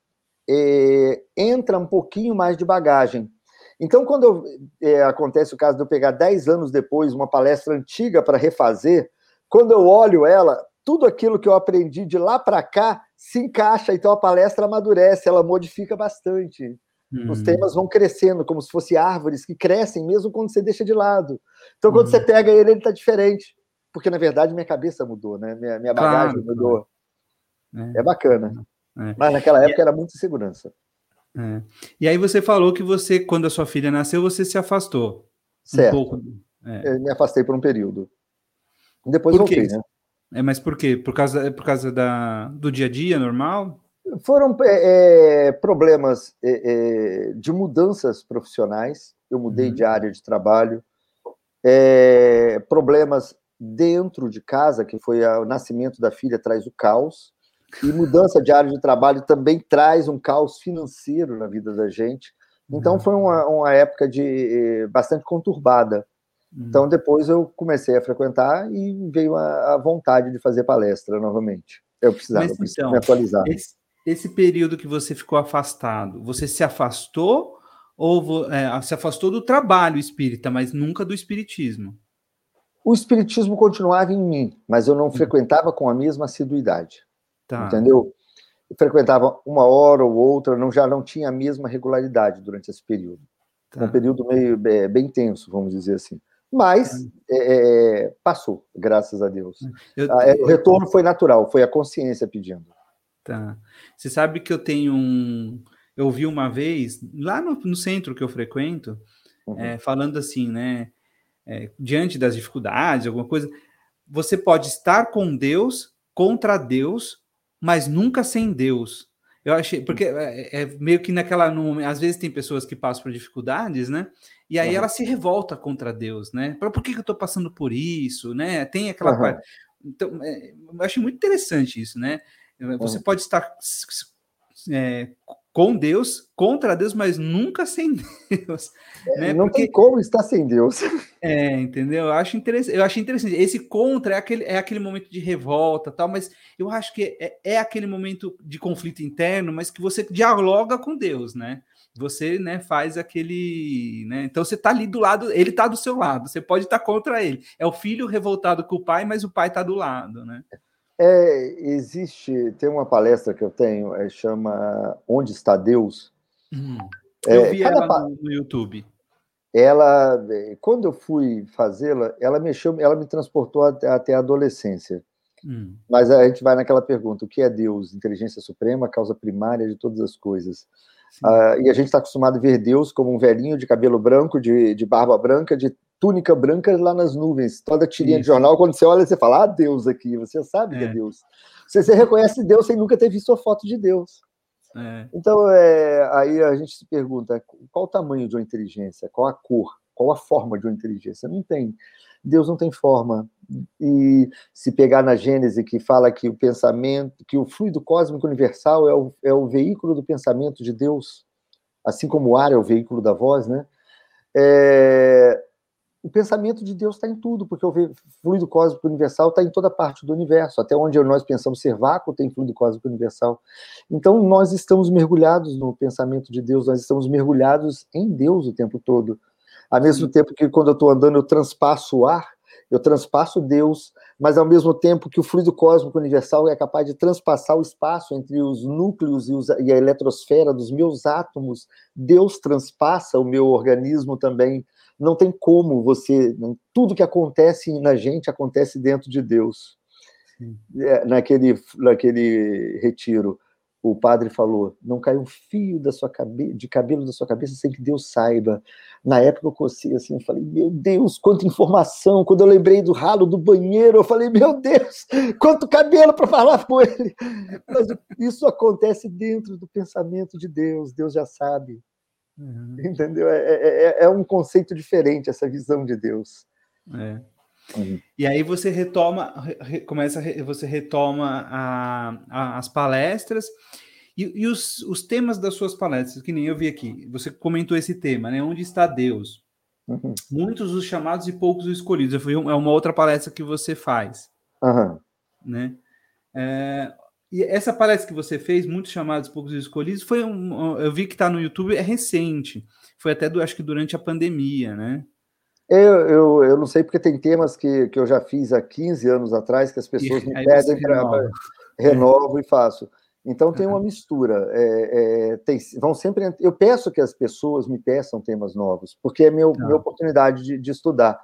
é, entra um pouquinho mais de bagagem. Então, quando eu, é, acontece o caso de eu pegar 10 anos depois uma palestra antiga para refazer, quando eu olho ela, tudo aquilo que eu aprendi de lá para cá se encaixa, então a palestra amadurece, ela modifica bastante. Uhum. Os temas vão crescendo, como se fossem árvores que crescem mesmo quando você deixa de lado. Então, quando uhum. você pega ele, ele está diferente. Porque, na verdade, minha cabeça mudou, né? Minha, minha bagagem claro, mudou. É. é bacana. É. Mas naquela época e... era muita segurança. É. E aí você falou que você, quando a sua filha nasceu, você se afastou. Certo. Um pouco. É. Eu me afastei por um período. Depois por voltei, né? É, mas por quê? Por causa, por causa da, do dia a dia normal? Foram é, é problemas é, é, de mudanças profissionais. Eu mudei uhum. de área de trabalho. É, problemas dentro de casa, que foi o nascimento da filha, traz o caos. E mudança de área de trabalho também traz um caos financeiro na vida da gente. Então, uhum. foi uma, uma época de eh, bastante conturbada. Então, uhum. depois eu comecei a frequentar e veio a, a vontade de fazer palestra novamente. Eu precisava, Mas, então, me atualizar. Esse, esse, período que você ficou afastado, você se afastou ou é, se afastou do trabalho espírita, mas nunca do espiritismo? O espiritismo continuava em mim, mas eu não uhum. frequentava com a mesma assiduidade. Tá. Entendeu? Eu frequentava uma hora ou outra, não, já não tinha a mesma regularidade durante esse período. Tá. Um período meio é, bem tenso, vamos dizer assim. Mas é, é, passou, graças a Deus. Eu, ah, é, o retorno foi natural, foi a consciência pedindo. Tá. Você sabe que eu tenho um. Eu vi uma vez, lá no, no centro que eu frequento, uhum. É, falando assim, né? É, diante das dificuldades, alguma coisa, você pode estar com Deus contra Deus mas nunca sem Deus. Eu achei, porque é, é meio que naquela. No, às vezes tem pessoas que passam por dificuldades, né? E aí uhum. ela se revolta contra Deus, né? Por, que, que eu estou passando por isso, né? Tem aquela uhum. parte. Então, é, eu achei muito interessante isso, né? Você uhum. pode estar é, com Deus, contra Deus, mas nunca sem Deus. É, né? Não Porque, tem como estar sem Deus. É, entendeu? Eu acho interessante. Eu achei interessante. Esse contra é aquele, é aquele momento de revolta, tal, mas eu acho que é, é aquele momento de conflito interno, mas que você dialoga com Deus, né? Você, né, faz aquele, né? Então você tá ali do lado, ele tá do seu lado. Você pode estar contra ele. É o filho revoltado com o pai, mas o pai tá do lado, né? É, existe, tem uma palestra que eu tenho, é, chama Onde está Deus? Hum, eu é, vi ela pa... no YouTube. Ela, é, quando eu fui fazê-la, ela mexeu, ela me transportou até, até a adolescência. Hum. Mas a gente vai naquela pergunta: o que é Deus? Inteligência suprema, causa primária de todas as coisas. Uh, e a gente está acostumado a ver Deus como um velhinho de cabelo branco, de, de barba branca, de túnica branca lá nas nuvens, toda tirinha Isso. de jornal. Quando você olha, você fala, ah, Deus aqui, você sabe é. que é Deus. Você, você reconhece Deus sem nunca ter visto a foto de Deus. É. Então, é, aí a gente se pergunta, qual o tamanho de uma inteligência? Qual a cor? Qual a forma de uma inteligência? Não tem. Deus não tem forma. E se pegar na Gênese, que fala que o pensamento, que o fluido cósmico universal é o, é o veículo do pensamento de Deus, assim como o ar é o veículo da voz, né? É, o pensamento de Deus está em tudo, porque o fluido cósmico universal está em toda parte do universo. Até onde nós pensamos ser vácuo, tem fluido cósmico universal. Então, nós estamos mergulhados no pensamento de Deus, nós estamos mergulhados em Deus o tempo todo. Ao mesmo tempo que, quando eu estou andando, eu transpasso o ar, eu transpasso Deus, mas ao mesmo tempo que o fluido cósmico universal é capaz de transpassar o espaço entre os núcleos e, os, e a eletrosfera dos meus átomos, Deus transpassa o meu organismo também não tem como você. Tudo que acontece na gente acontece dentro de Deus. É, naquele, naquele retiro. O padre falou: não cai um fio da sua cabe de cabelo da sua cabeça sem que Deus saiba. Na época eu cocei assim, eu falei: meu Deus, quanta informação. Quando eu lembrei do ralo do banheiro, eu falei: meu Deus, quanto cabelo para falar com ele. Mas isso acontece dentro do pensamento de Deus, Deus já sabe. Uhum. Entendeu? É, é, é, é, um conceito diferente essa visão de Deus. É. Uhum. E aí você retoma, re, começa, você retoma a, a, as palestras e, e os, os, temas das suas palestras, que nem eu vi aqui. Você comentou esse tema, né? Onde está Deus? Uhum. Muitos os chamados e poucos os escolhidos. Foi é uma outra palestra que você faz, uhum. né? É, e essa palestra que você fez, muitos chamados, poucos escolhidos, foi um, eu vi que está no YouTube, é recente. Foi até do, acho que durante a pandemia, né? Eu, eu, eu não sei porque tem temas que, que eu já fiz há 15 anos atrás que as pessoas e, me pedem para renovo e faço. Então tem uma mistura. É, é, tem, vão sempre. Eu peço que as pessoas me peçam temas novos, porque é meu, minha oportunidade de, de estudar.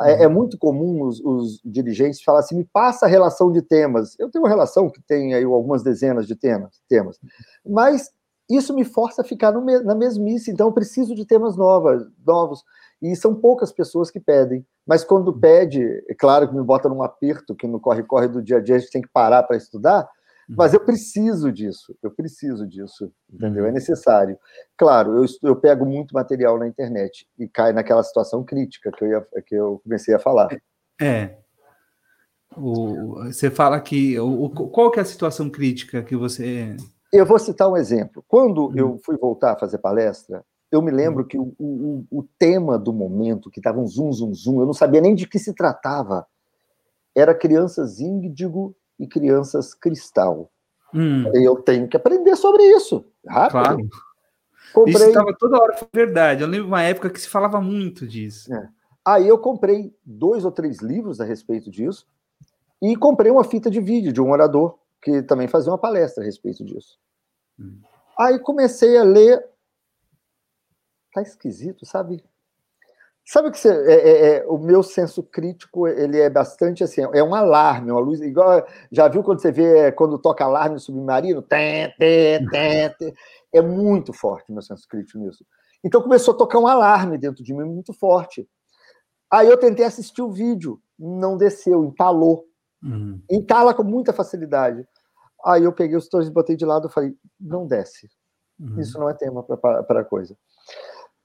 É, é, uhum. muito comum os, os, dirigentes falar assim: me passa a relação de temas. Eu tenho uma relação que tem aí algumas dezenas de temas, temas. mas isso me força a ficar no, na mesmice, então eu preciso de temas novas, novos. E são poucas pessoas que pedem. Mas quando uhum. pede, é claro que me bota num aperto, que no corre-corre do dia a dia a gente tem que parar para estudar, uhum. mas eu preciso disso, eu preciso disso, entendeu? É uhum. necessário. Claro, eu, eu pego muito material na internet e cai naquela situação crítica que eu, ia, que eu comecei a falar. É. O, você fala que. O, qual que é a situação crítica que você. Eu vou citar um exemplo. Quando uhum. eu fui voltar a fazer palestra, eu me lembro que o, o, o tema do momento, que estava um zum, zum, zum, eu não sabia nem de que se tratava, era crianças índigo e crianças cristal. Hum. Eu tenho que aprender sobre isso, rápido. Claro. Comprei... Isso estava toda hora, verdade. Eu lembro uma época que se falava muito disso. É. Aí eu comprei dois ou três livros a respeito disso e comprei uma fita de vídeo de um orador que também fazia uma palestra a respeito disso. Hum. Aí comecei a ler tá esquisito, sabe? Sabe que você, é, é, é, o meu senso crítico ele é bastante assim, é um alarme, uma luz igual já viu quando você vê é, quando toca alarme no submarino, tê, tê, tê, é muito forte o meu senso crítico nisso. Então começou a tocar um alarme dentro de mim muito forte. Aí eu tentei assistir o vídeo, não desceu, entalou, uhum. entala com muita facilidade. Aí eu peguei os dois e botei de lado e falei, não desce, uhum. isso não é tema para a coisa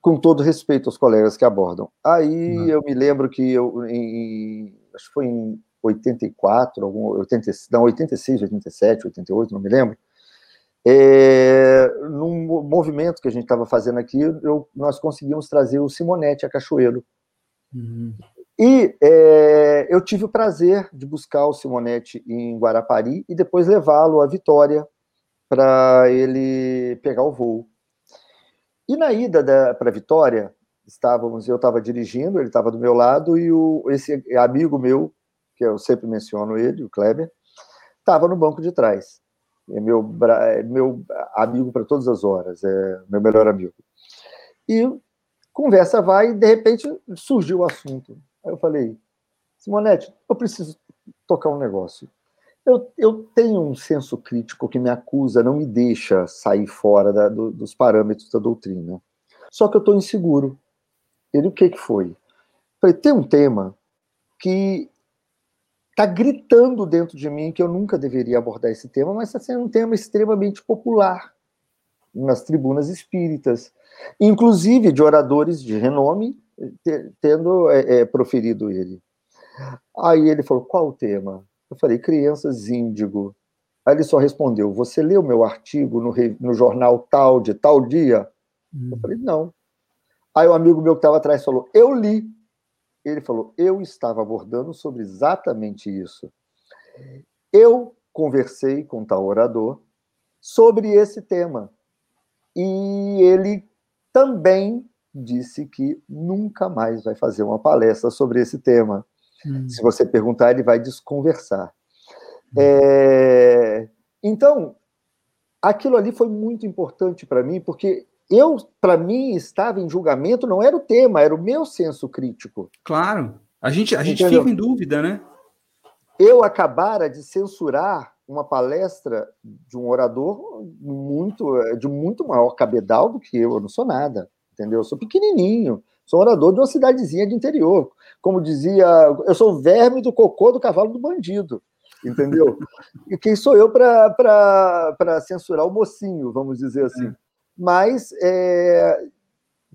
com todo respeito aos colegas que abordam. Aí uhum. eu me lembro que eu, em, acho que foi em 84, algum, 80, não, 86, 87, 88, não me lembro, é, num movimento que a gente estava fazendo aqui, eu, nós conseguimos trazer o Simonetti a Cachoeiro. Uhum. E é, eu tive o prazer de buscar o Simonetti em Guarapari e depois levá-lo a Vitória para ele pegar o voo. E na ida para Vitória, estávamos, eu estava dirigindo, ele estava do meu lado, e o, esse amigo meu, que eu sempre menciono ele, o Kleber, estava no banco de trás. É meu, é meu amigo para todas as horas, é meu melhor amigo. E conversa vai, e de repente surgiu o assunto. Aí eu falei, Simonete, eu preciso tocar um negócio. Eu, eu tenho um senso crítico que me acusa, não me deixa sair fora da, do, dos parâmetros da doutrina. Só que eu estou inseguro. Ele, o que, que foi? Falei, tem um tema que está gritando dentro de mim que eu nunca deveria abordar esse tema, mas está sendo um tema extremamente popular nas tribunas espíritas, inclusive de oradores de renome tendo é, é, proferido ele. Aí ele falou: qual o tema? Eu falei, crianças índigo. Aí ele só respondeu, você leu meu artigo no, no jornal tal, de tal dia? Hum. Eu falei, não. Aí o um amigo meu que estava atrás falou, eu li. Ele falou, eu estava abordando sobre exatamente isso. Eu conversei com tal orador sobre esse tema. E ele também disse que nunca mais vai fazer uma palestra sobre esse tema. Hum. Se você perguntar, ele vai desconversar. Hum. É... Então, aquilo ali foi muito importante para mim, porque eu, para mim, estava em julgamento, não era o tema, era o meu senso crítico. Claro. A gente, a gente fica em dúvida, né? Eu acabara de censurar uma palestra de um orador muito de muito maior cabedal do que eu. Eu não sou nada, entendeu? Eu sou pequenininho, sou orador de uma cidadezinha de interior. Como dizia, eu sou o verme do cocô do cavalo do bandido, entendeu? e quem sou eu para censurar o mocinho, vamos dizer assim. É. Mas é,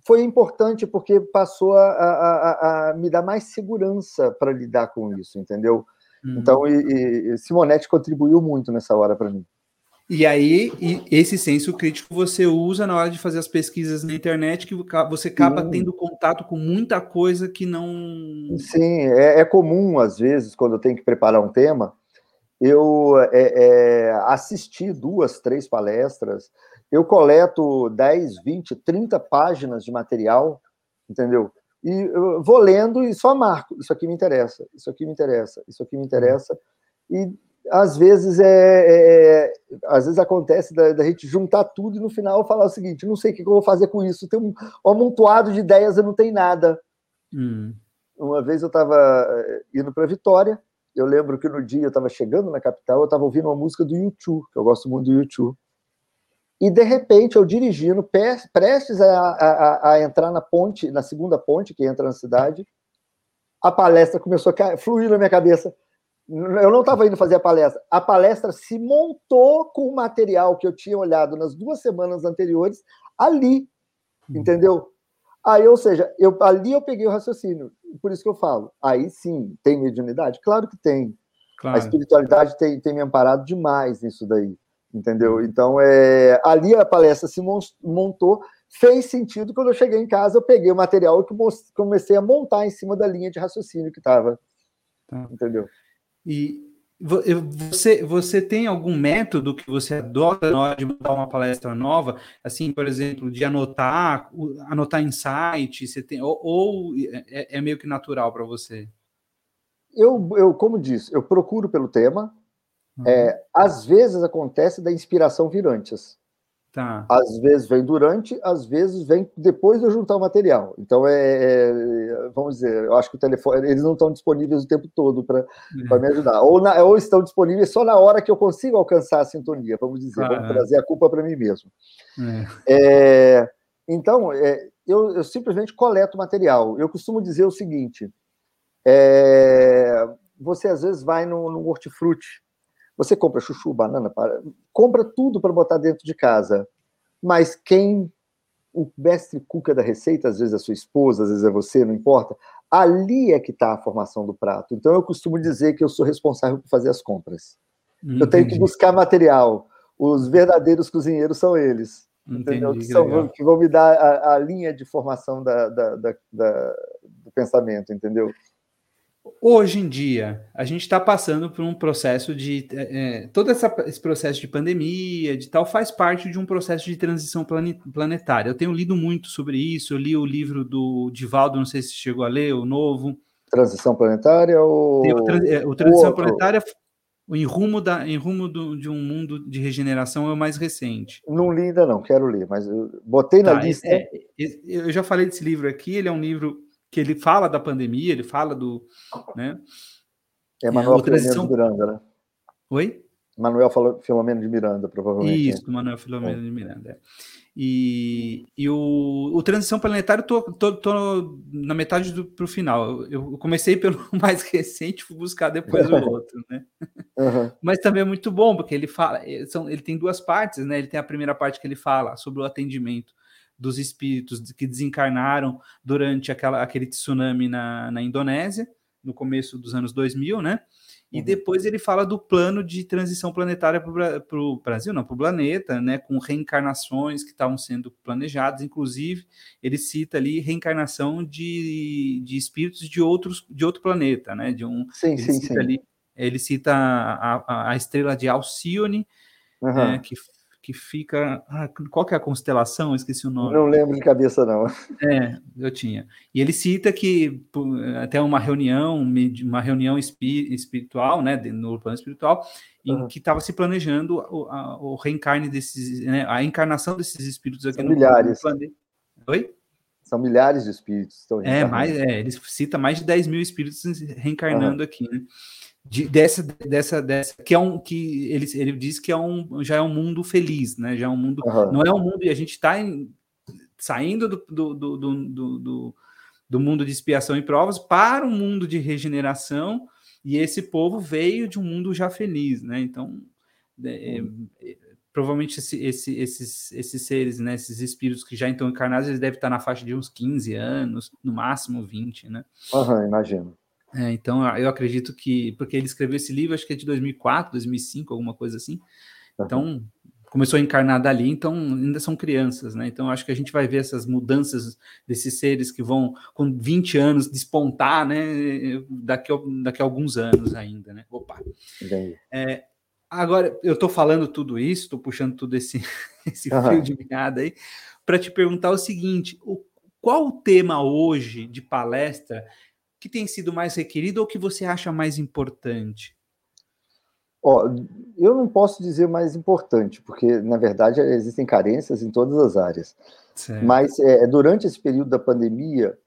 foi importante porque passou a, a, a, me dar mais segurança para lidar com isso, entendeu? Uhum. Então, e, e Simonetti contribuiu muito nessa hora para mim. E aí, e esse senso crítico você usa na hora de fazer as pesquisas na internet, que você acaba Sim. tendo contato com muita coisa que não. Sim, é, é, comum, às vezes, quando eu tenho que preparar um tema, eu é, é, assisti duas, três palestras, eu coleto 10, 20, 30 páginas de material, entendeu? E eu vou lendo e só marco. Isso aqui me interessa, isso aqui me interessa, isso aqui me interessa. E às vezes é, é, é às vezes acontece da, da, gente juntar tudo e no final falar o seguinte: não sei o que eu vou fazer com isso. Tem um, um amontoado de ideias e não tem nada. Hum. Uma vez eu estava eh, indo para Vitória. Eu lembro que no dia eu estava chegando na capital, eu estava ouvindo uma música do YouTube, que eu gosto muito do YouTube. E de repente eu dirigindo, prestes a, a, a entrar na ponte, na segunda ponte que entra na cidade, a palestra começou a fluir na minha cabeça. Eu não estava indo fazer a palestra. A palestra se montou com o material que eu tinha olhado nas duas semanas anteriores ali, uhum. entendeu? Aí, ou seja, eu, ali eu peguei o raciocínio. Por isso que eu falo. Aí sim, tem mediunidade? Claro que tem. Claro. A espiritualidade tem, tem me amparado demais nisso daí entendeu? Então, é, ali a palestra se montou, fez sentido. Quando eu cheguei em casa, eu peguei o material e comecei a montar em cima da linha de raciocínio que estava, tá. entendeu? E você, você tem algum método que você adota na hora de montar uma palestra nova? Assim, por exemplo, de anotar, anotar insight, você tem, ou, ou é, é meio que natural para você? Eu, eu, como disse, eu procuro pelo tema, Uhum. É, às vezes acontece da inspiração vir antes. Tá. Às vezes vem durante, às vezes vem depois de eu juntar o material. Então, é, é vamos dizer, eu acho que o telefone, eles não estão disponíveis o tempo todo para é. me ajudar. Ou, na, ou, estão disponíveis só na hora que eu consigo alcançar a sintonia, vamos dizer, ah, vamos é. trazer a culpa para mim mesmo. É. É, então, eu, eu, simplesmente coleto material. Eu costumo dizer o seguinte: você às vezes vai no, no hortifruti você compra chuchu, banana, para... compra tudo para botar dentro de casa. Mas quem o mestre cuca da receita, às vezes é a sua esposa, às vezes é você, não importa. Ali é que está a formação do prato. Então eu costumo dizer que eu sou responsável por fazer as compras. Entendi. Eu tenho que buscar material. Os verdadeiros cozinheiros são eles. Entendi, que, são, que, vão me dar a, a linha de formação da, da, da, do pensamento, entendeu? Hoje em dia, a gente está passando por um processo de. É, é, todo essa, esse processo de pandemia, de tal, faz parte de um processo de transição planetária. Eu tenho lido muito sobre isso. Eu li o livro do Divaldo, não sei se chegou a ler, o novo. Transição planetária ou. O, é, o Transição o Planetária, o Em Rumo, da, em rumo do, de um Mundo de Regeneração, é o mais recente. Não li ainda, não, quero ler, mas eu botei na tá, lista. É, eu já falei desse livro aqui, ele é um livro que ele fala da pandemia, ele fala do. Né? É Manuel é, transição... de Miranda, né? Oi? Manuel Filomeno de Miranda, provavelmente. Isso, é. Manuel Filomeno é. de Miranda. É. E, e o, o Transição Planetária, tô, tô, tô na metade do pro final. Eu, eu comecei pelo mais recente, fui buscar depois o outro, né? Uhum. Mas também é muito bom, porque ele fala, eh, são, ele tem duas partes, né? Ele tem a primeira parte que ele fala sobre o atendimento dos espíritos que desencarnaram durante aquela, aquele tsunami na, na Indonésia, no começo dos anos 2000, né? E uhum. depois ele fala do plano de transição planetária para o Brasil, não, para o planeta, né? Com reencarnações que estavam sendo planejadas, inclusive ele cita ali reencarnação de, de espíritos de outros de outro planeta, né? De um, sim, ele sim, cita sim. ali, ele cita a, a, a estrela de Alcione, uhum. né, que que fica. Ah, qual que é a constelação? esqueci o nome. Não lembro de cabeça, não. É, eu tinha. E ele cita que até uma reunião, uma reunião espiritual, né, no plano espiritual, em uhum. que estava se planejando o, a, o reencarne desses, né, a encarnação desses espíritos aqui São no, milhares. planeta. Oi? São milhares de espíritos. Estão é, mais, é, ele cita mais de 10 mil espíritos reencarnando uhum. aqui, né? De, dessa, dessa, dessa, que é um que ele, ele diz que é um, já é um mundo feliz, né? Já é um mundo, uhum. não é um mundo e a gente está saindo do, do, do, do, do, do mundo de expiação e provas para um mundo de regeneração e esse povo veio de um mundo já feliz, né? Então, é, é, provavelmente esse, esse, esses, esses seres, né, esses espíritos que já estão encarnados, eles devem estar na faixa de uns 15 anos, no máximo 20, né? Aham, uhum, imagino. É, então, eu acredito que, porque ele escreveu esse livro, acho que é de 2004, 2005, alguma coisa assim. Então, começou a encarnar dali, então ainda são crianças, né? Então, acho que a gente vai ver essas mudanças desses seres que vão, com 20 anos, despontar, né? Daqui, daqui a alguns anos ainda, né? Opa! É, agora, eu estou falando tudo isso, estou puxando tudo esse, esse fio uhum. de meada aí, para te perguntar o seguinte: o, qual o tema hoje de palestra que tem sido mais requerido ou que você acha mais importante? Ó, eu não posso dizer mais importante, porque, na verdade, existem carências em todas as áreas. Certo. Mas, é, durante esse período da pandemia,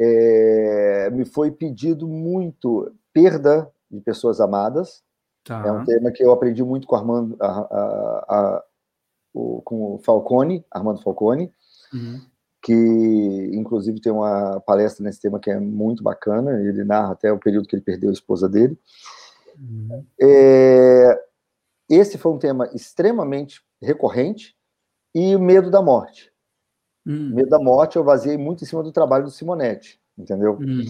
é, me foi pedido muito perda de pessoas amadas. Tá. É um tema que eu aprendi muito com Armando, a, a, a, o, com o Falcone, Armando Falcone. Uhum que inclusive tem uma palestra nesse tema que é muito bacana, ele narra até o período que ele perdeu a esposa dele. Uhum. É, esse foi um tema extremamente recorrente e o medo da morte. Uhum. Medo da morte eu baseei muito em cima do trabalho do Simonetti, entendeu? Uhum.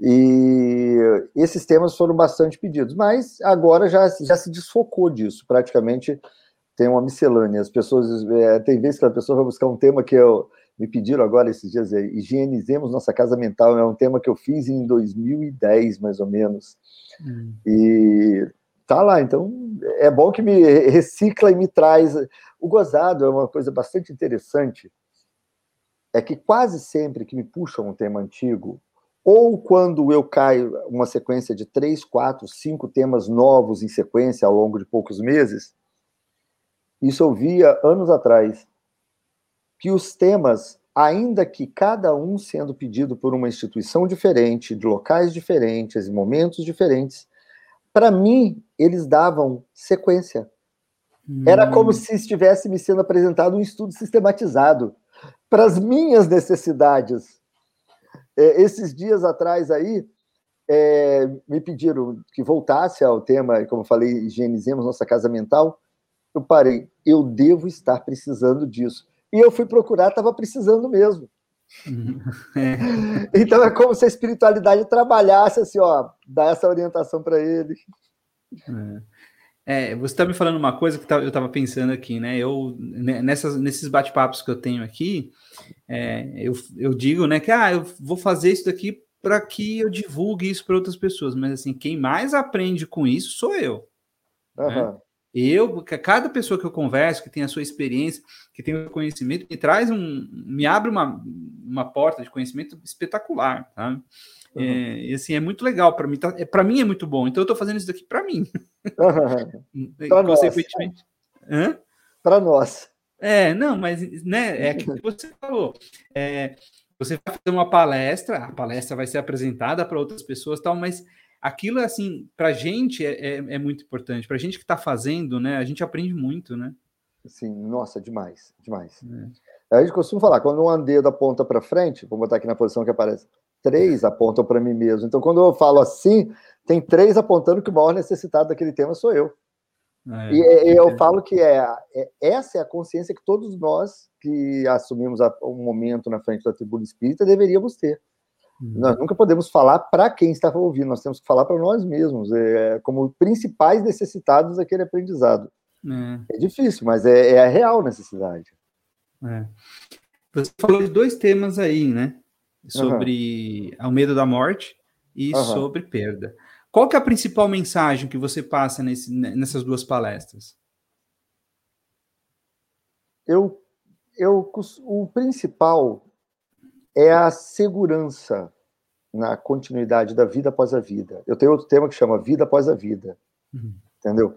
E esses temas foram bastante pedidos, mas agora já, já se desfocou disso, praticamente tem uma miscelânea. As pessoas, é, tem vezes que a pessoa vai buscar um tema que eu me pediram agora esses dias, é, higienizemos nossa casa mental, é um tema que eu fiz em 2010, mais ou menos. Hum. E tá lá, então é bom que me recicla e me traz. O gozado é uma coisa bastante interessante, é que quase sempre que me puxam um tema antigo, ou quando eu caio uma sequência de três, quatro, cinco temas novos em sequência ao longo de poucos meses, isso eu via anos atrás que os temas, ainda que cada um sendo pedido por uma instituição diferente, de locais diferentes, em momentos diferentes, para mim, eles davam sequência. Hum. Era como se estivesse me sendo apresentado um estudo sistematizado para as minhas necessidades. É, esses dias atrás aí, é, me pediram que voltasse ao tema, como eu falei, higienizemos nossa casa mental. Eu parei, eu devo estar precisando disso e eu fui procurar, estava precisando mesmo. É. Então é como se a espiritualidade trabalhasse assim, ó, dar essa orientação para ele. É. é você está me falando uma coisa que eu estava pensando aqui, né? Eu né, nessas, nesses bate-papos que eu tenho aqui, é, eu, eu digo, né, que ah, eu vou fazer isso daqui para que eu divulgue isso para outras pessoas, mas assim, quem mais aprende com isso sou eu. Uhum. Né? Eu, cada pessoa que eu converso, que tem a sua experiência, que tem o conhecimento, me traz um, me abre uma, uma porta de conhecimento espetacular, tá? Uhum. É, e assim, é muito legal para mim, tá, é, para mim é muito bom, então eu estou fazendo isso daqui para mim. Uhum. Consequentemente. Para nós. É, não, mas né, é aquilo que você falou. É, você vai fazer uma palestra, a palestra vai ser apresentada para outras pessoas, tal, mas aquilo é assim, para gente é, é, é, muito importante. Para gente que está fazendo, né? A gente aprende muito, né? Sim, nossa, demais, demais. É. A gente costuma falar, quando um dedo aponta para frente, vou botar aqui na posição que aparece, três apontam para mim mesmo. Então, quando eu falo assim, tem três apontando que o maior necessitado daquele tema sou eu. É, e eu falo que é, é, essa é a consciência que todos nós que assumimos um momento na frente da tribuna espírita deveríamos ter. Nós nunca podemos falar para quem está ouvindo, nós temos que falar para nós mesmos, é, como principais necessitados daquele aprendizado. É, é difícil, mas é, é, a real necessidade. É. Você falou de dois temas aí, né? Sobre uhum. o medo da morte e uhum. sobre perda. Qual que é a principal mensagem que você passa nesse, nessas duas palestras? Eu, eu, o principal é a segurança na continuidade da vida após a vida. Eu tenho outro tema que chama Vida após a Vida. Uhum. Entendeu?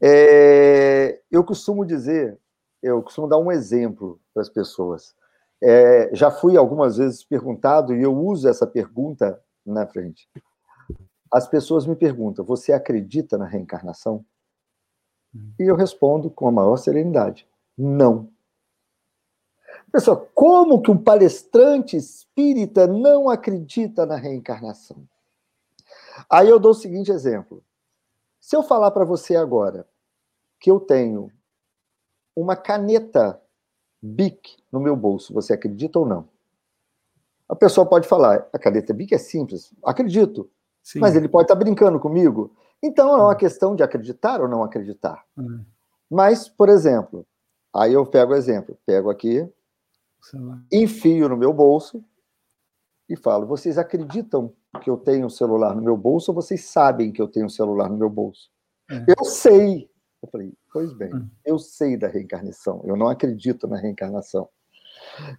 É, eu costumo dizer, eu costumo dar um exemplo para as pessoas. É, já fui algumas vezes perguntado, e eu uso essa pergunta na frente. as pessoas me perguntam: você acredita na reencarnação? Hum. E eu respondo com a maior serenidade: não. Pessoal, como que um palestrante espírita não acredita na reencarnação? Aí eu dou o seguinte exemplo. Se eu falar para você agora que eu tenho uma caneta Bic no meu bolso, você acredita ou não? A pessoa pode falar, a caneta Bic é simples, acredito. Sim. Mas ele pode estar tá brincando comigo. Então é uma questão de acreditar ou não acreditar. Hum. Mas, por exemplo, aí eu pego o exemplo, pego aqui, enfio no meu bolso e falo: vocês acreditam que eu tenho um celular no meu bolso ou vocês sabem que eu tenho um celular no meu bolso? É. Eu sei. Eu falei: pois bem, hum. eu sei da reencarnação, eu não acredito na reencarnação.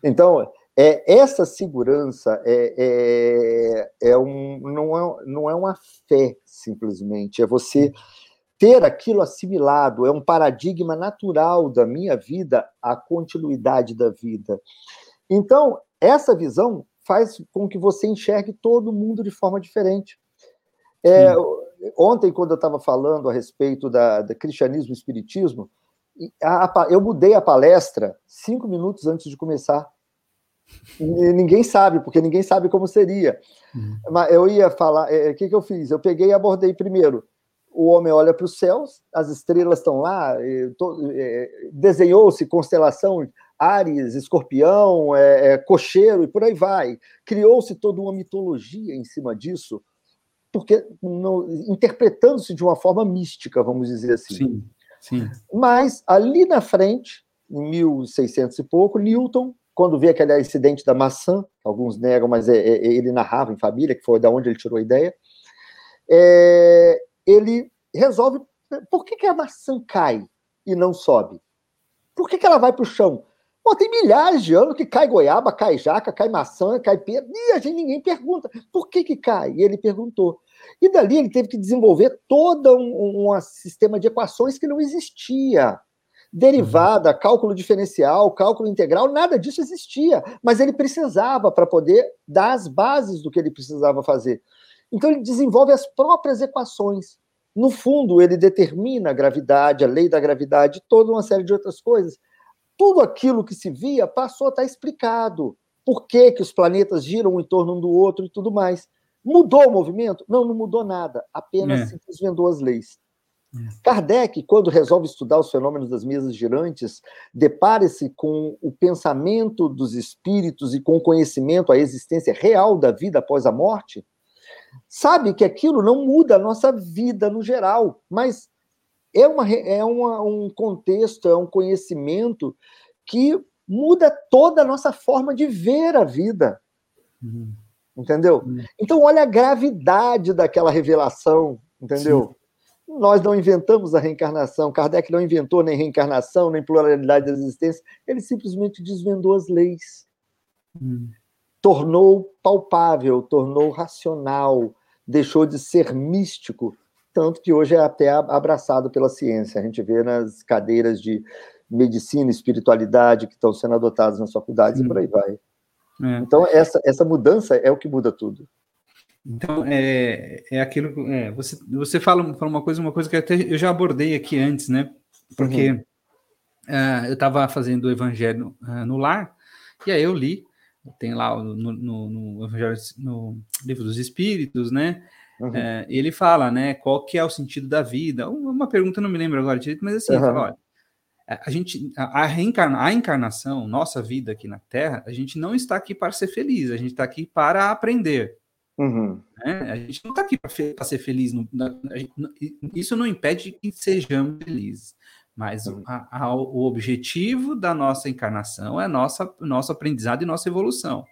Então, é, essa segurança é, é, é um, não, é, não é uma fé, simplesmente, é você ter aquilo assimilado, é um paradigma natural da minha vida, a continuidade da vida. Então, essa visão faz com que você enxergue todo mundo de forma diferente. É, ontem, quando eu estava falando a respeito da, da cristianismo e espiritismo, a, a, eu mudei a palestra cinco minutos antes de começar ninguém sabe, porque ninguém sabe como seria. Uhum. Mas eu ia falar, é, o é, que, que eu fiz? Eu peguei e abordei primeiro. O homem olha para os céus, as estrelas estão lá, é, desenhou-se constelação Ares, Escorpião, é, é, Cocheiro e por aí vai. Criou-se toda uma mitologia em cima disso, porque interpretando-se de uma forma mística, vamos dizer assim. Sim, sim. Mas ali na frente, em 1600 e pouco, Newton quando vê aquele acidente da maçã, alguns negam, mas é, é, ele narrava em família, que foi da onde ele tirou a ideia, é, ele resolve. Por que, que a maçã cai e não sobe? Por que, que ela vai para o chão? Pô, tem milhares de anos que cai goiaba, cai jaca, cai maçã, cai pedra, e a gente ninguém pergunta por que, que cai. E ele perguntou. E dali ele teve que desenvolver todo um, um sistema de equações que não existia derivada, cálculo diferencial, cálculo integral, nada disso existia, mas ele precisava para poder dar as bases do que ele precisava fazer. Então ele desenvolve as próprias equações. No fundo, ele determina a gravidade, a lei da gravidade, toda uma série de outras coisas. Tudo aquilo que se via passou a estar explicado. Por que, que os planetas giram em torno um do outro e tudo mais. Mudou o movimento? Não, não mudou nada. Apenas é. se desvendou as leis. Kardec, quando resolve estudar os fenômenos das mesas girantes, depara-se com o pensamento dos espíritos e com o conhecimento, a existência real da vida após a morte, sabe que aquilo não muda a nossa vida no geral, mas é, uma, é uma, um contexto, é um conhecimento que muda toda a nossa forma de ver a vida. Uhum. Entendeu? Uhum. Então, olha a gravidade daquela revelação, entendeu? Sim. Nós não inventamos a reencarnação. Kardec não inventou nem reencarnação, nem pluralidade da existência. Ele simplesmente desvendou as leis. Hum. Tornou palpável, tornou racional, deixou de ser místico, tanto que hoje é até abraçado pela ciência. A gente vê nas cadeiras de medicina, espiritualidade que estão sendo adotadas nas faculdades hum. e por aí vai. É. Então, essa, essa mudança é o que muda tudo. Então, é, é aquilo. É, você, você fala, fala uma coisa, uma coisa que até eu já abordei aqui antes, né? Porque uhum. uh, eu estava fazendo o Evangelho uh, no lar, e aí eu li, tem lá no, no, no no Livro dos Espíritos, né? Uhum. Uh, e ele fala, né? Qual que é o sentido da vida? Uma pergunta, não me lembro agora direito, mas assim, uhum. fala, olha, a gente, a, reencarna, a encarnação, nossa vida aqui na Terra, a gente não está aqui para ser feliz, a gente está aqui para aprender. Uhum. Né? A gente não está aqui para ser feliz. Isso não impede que sejamos felizes. Mas uhum. a, a, o objetivo da nossa encarnação é nossa, nosso aprendizado e nossa evolução.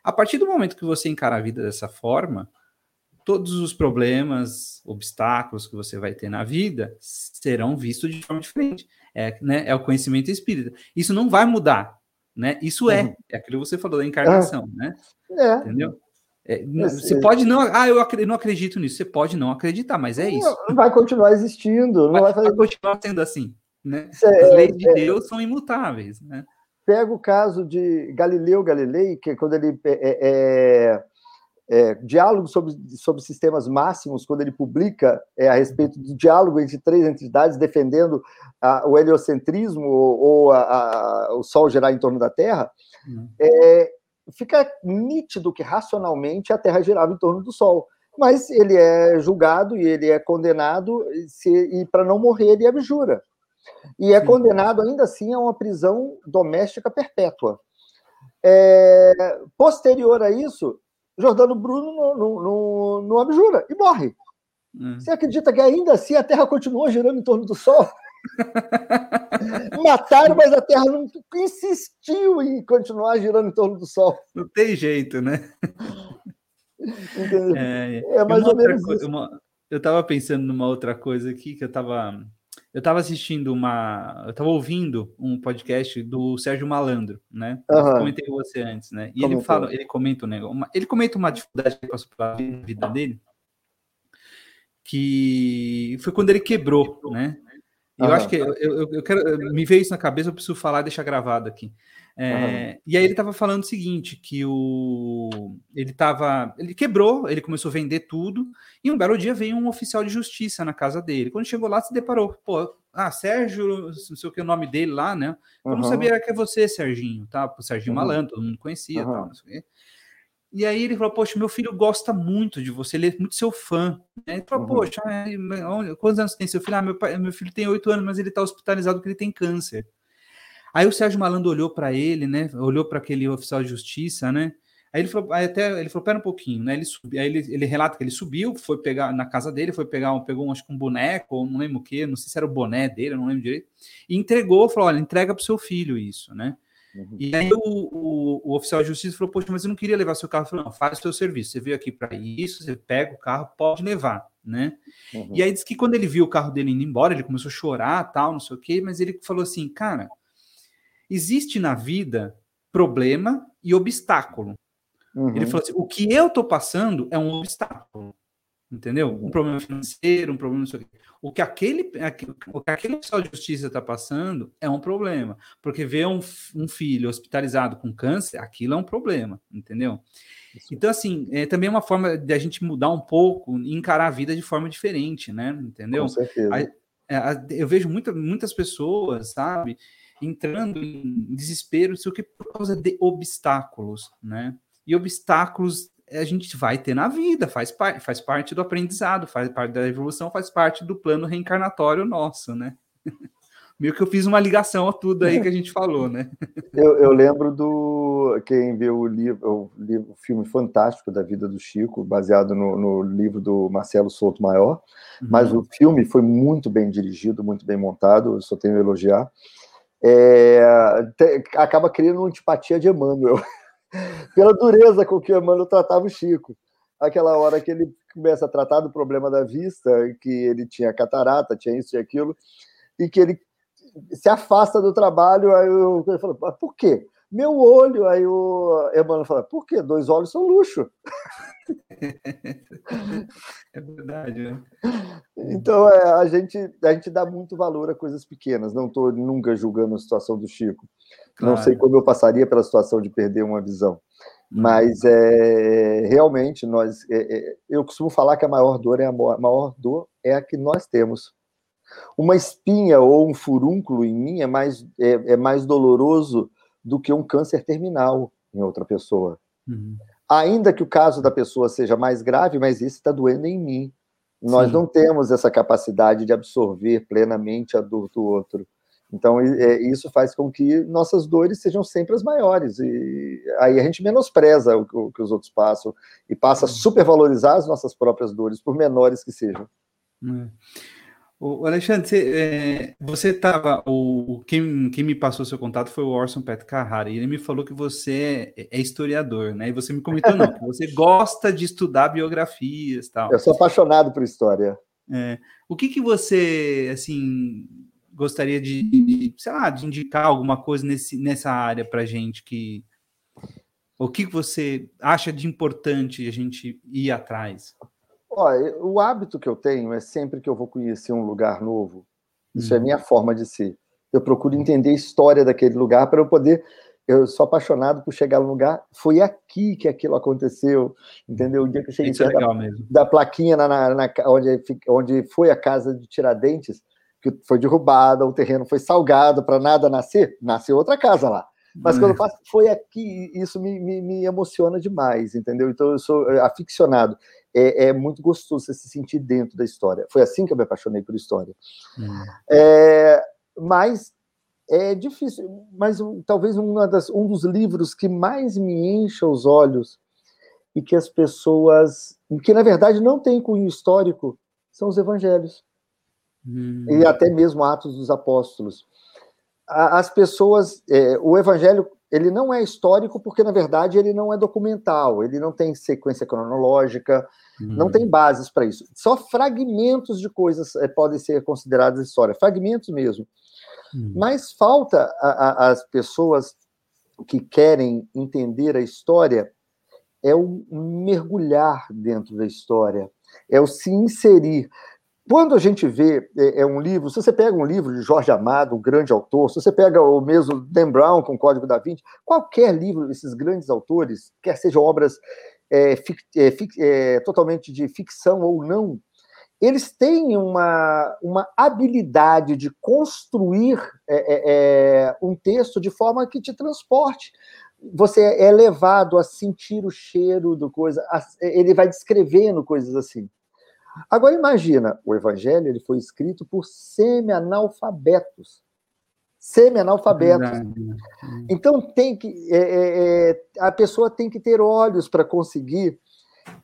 A partir do momento que você encara a vida dessa forma, todos os problemas, obstáculos que você vai ter na vida serão vistos de forma diferente. É, né, é o conhecimento espírita. Isso não vai mudar, né? Isso é, uhum. é aquilo que você falou da encarnação, é. né? É. Entendeu? É, você pode não. Ah, eu não acredito nisso. Você pode não acreditar, mas é isso. Vai continuar existindo. Não vai, vai, fazer... continuar sendo assim. Né? É, As leis de é, Deus são imutáveis. Né? Pega o caso de Galileu Galilei, que quando ele é, é, é, diálogo sobre, sobre sistemas máximos, quando ele publica é, a respeito do diálogo entre três entidades defendendo a, o heliocentrismo ou, ou a, a, o Sol girar em torno da Terra, uhum. é, fica nítido que racionalmente a Terra girava em torno do Sol. Mas ele é julgado e ele é condenado, se, e para não morrer ele abjura. E é Sim. condenado ainda assim a uma prisão doméstica perpétua. É, posterior a isso, Jordano Bruno no, no, no, no abjura e morre. Hum. Você acredita que ainda assim a Terra continuou girando em torno do Sol? Mataram, mas a Terra não insistiu em continuar girando em torno do Sol. Não tem jeito, né? É, é mais ou menos coisa. Uma, eu estava pensando numa outra coisa aqui que eu estava eu estava assistindo uma. Eu estava ouvindo um podcast do Sérgio Malandro, né? Uhum. Eu comentei com você antes, né? E ele fala, ele comenta um negócio, uma, ele comenta uma dificuldade que passou pela vida dele, que foi quando ele quebrou, né? Uhum. eu acho que eu, eu, eu, quero. Me veio isso na cabeça, eu preciso falar e deixar gravado aqui. É, uhum. E aí ele estava falando o seguinte, que o ele estava, ele quebrou, ele começou a vender tudo, e um belo dia veio um oficial de justiça na casa dele. Quando chegou lá, se deparou, pô, ah, Sérgio, não sei o que é o nome dele lá, né? Eu uhum. não sabia que é você, Serginho, tá? O Serginho uhum. Malandro, todo mundo conhecia, uhum. tal, E aí ele falou, poxa, meu filho gosta muito de você, ele é muito seu fã. Ele falou, uhum. poxa, quantos anos tem seu filho? Ah, meu, pai, meu filho tem oito anos, mas ele está hospitalizado porque ele tem câncer. Aí o Sérgio Malandro olhou para ele, né? Olhou para aquele oficial de justiça, né? Aí ele falou, aí até ele falou, pera um pouquinho, né? Ele subiu, aí ele, ele relata que ele subiu, foi pegar na casa dele, foi pegar um, pegou um, acho que um boneco, ou não lembro o que, não sei se era o boné dele, não lembro direito, e entregou, falou, olha, entrega pro seu filho isso, né? Uhum. E aí o, o, o, oficial de justiça falou, poxa, mas eu não queria levar seu carro. Ele falou, não, faz o seu serviço, você veio aqui para isso, você pega o carro, pode levar, né? Uhum. E aí disse que quando ele viu o carro dele indo embora, ele começou a chorar, tal, não sei o quê, mas ele falou assim, cara, existe na vida problema e obstáculo. Uhum. Ele falou assim: o que eu estou passando é um obstáculo. Entendeu? Um problema financeiro, um problema. O que aquele, o que aquele oficial de justiça está passando é um problema. Porque ver um, um, filho hospitalizado com câncer, aquilo é um problema, entendeu? Isso. Então, assim, é também é uma forma de a gente mudar um pouco e encarar a vida de forma diferente, né? Entendeu? Com certeza. A, é, a, eu vejo muita, muitas pessoas, sabe? entrando em desespero, isso que por causa de obstáculos, né? E obstáculos a gente vai ter na vida, faz, par faz parte do aprendizado, faz parte da evolução, faz parte do plano reencarnatório nosso, né? Meio que eu fiz uma ligação a tudo aí que a gente falou, né? Eu, eu lembro do. Quem viu o livro, o livro, o filme fantástico da vida do Chico, baseado no, no livro do Marcelo Souto Maior, uhum. mas o filme foi muito bem dirigido, muito bem montado, eu só tenho a elogiar é, te, acaba criando uma antipatia de Emmanuel, pela dureza com que Emmanuel tratava o Chico. Aquela hora que ele começa a tratar do problema da vista, que ele tinha catarata, tinha isso e aquilo, e que ele se afasta do trabalho, aí eu, ele fala, por quê? Meu olho, aí o Emmanuel fala, por quê? Dois olhos são luxo. É verdade, né? Então, é, a, gente, a gente dá muito valor a coisas pequenas. Não estou nunca julgando a situação do Chico. Claro. Não sei como eu passaria pela situação de perder uma visão. Hum. Mas é, realmente nós, é, é, eu costumo falar que a maior dor é a maior dor é a que nós temos. Uma espinha ou um furúnculo em mim é mais, é, é mais doloroso do que um câncer terminal em outra pessoa. Uhum. Ainda que o caso da pessoa seja mais grave, mas isso está doendo em mim. Nós Sim. não temos essa capacidade de absorver plenamente a dor do outro. Então, é, isso faz com que nossas dores sejam sempre as maiores. E aí a gente menospreza o, que os outros passam e passa a supervalorizar as nossas próprias dores, por menores que sejam. É. O Alexandre, você, é, estava. O, quem, quem me passou seu contato foi o Orson Pet Carrara, e ele me falou que você é, é historiador, né? E você me comentou, não, que você gosta de estudar biografias tal. Eu sou apaixonado por história. É, o que, que você, assim, gostaria de, de, sei lá, de indicar alguma coisa nesse, nessa área para gente que. O que você acha de importante a gente ir atrás? Olha, o hábito que eu tenho é sempre que eu vou conhecer um lugar novo, isso é uhum. é minha forma de ser. Eu procuro entender a história daquele lugar para eu poder eu sou apaixonado por chegar no lugar. Foi aqui que aquilo aconteceu, entendeu? O dia que eu cheguei é da, da, plaquinha na, na, na, onde, onde foi a casa de Tiradentes, que foi derrubada, o terreno foi salgado para nada nascer, nasceu outra casa lá. Mas quando eu faço, foi aqui, isso me, me, me, emociona demais, entendeu? Então eu sou aficionado. É, é, muito gostoso você se sentir dentro da história. Foi assim que eu me apaixonei por história. Hum. É, mas é difícil, mas talvez das, um dos livros que mais me encha os olhos e que as pessoas, que na verdade não tem cunho histórico, são os evangelhos. Hum. E até mesmo Atos dos Apóstolos. As pessoas, é, o evangelho, ele não é histórico porque na verdade ele não é documental, ele não tem sequência cronológica, hum. não tem bases para isso. Só fragmentos de coisas é, podem ser considerados história, fragmentos mesmo. Hum. Mas falta às pessoas que querem entender a história é o mergulhar dentro da história, é o se inserir. Quando a gente vê é, é, um livro, se você pega um livro de Jorge Amado, um grande autor, se você pega o mesmo Dan Brown com o Código da Vinci, qualquer livro desses grandes autores, quer sejam obras é, fic, é, é, totalmente de ficção ou não, eles têm uma, uma habilidade de construir é, é, um texto de forma que te transporte. Você é levado a sentir o cheiro do coisa, ele vai descrevendo coisas assim. Agora imagina, o Evangelho ele foi escrito por semi-analfabetos. Semi-analfabetos. Então tem que é, é, é, a pessoa tem que ter olhos para conseguir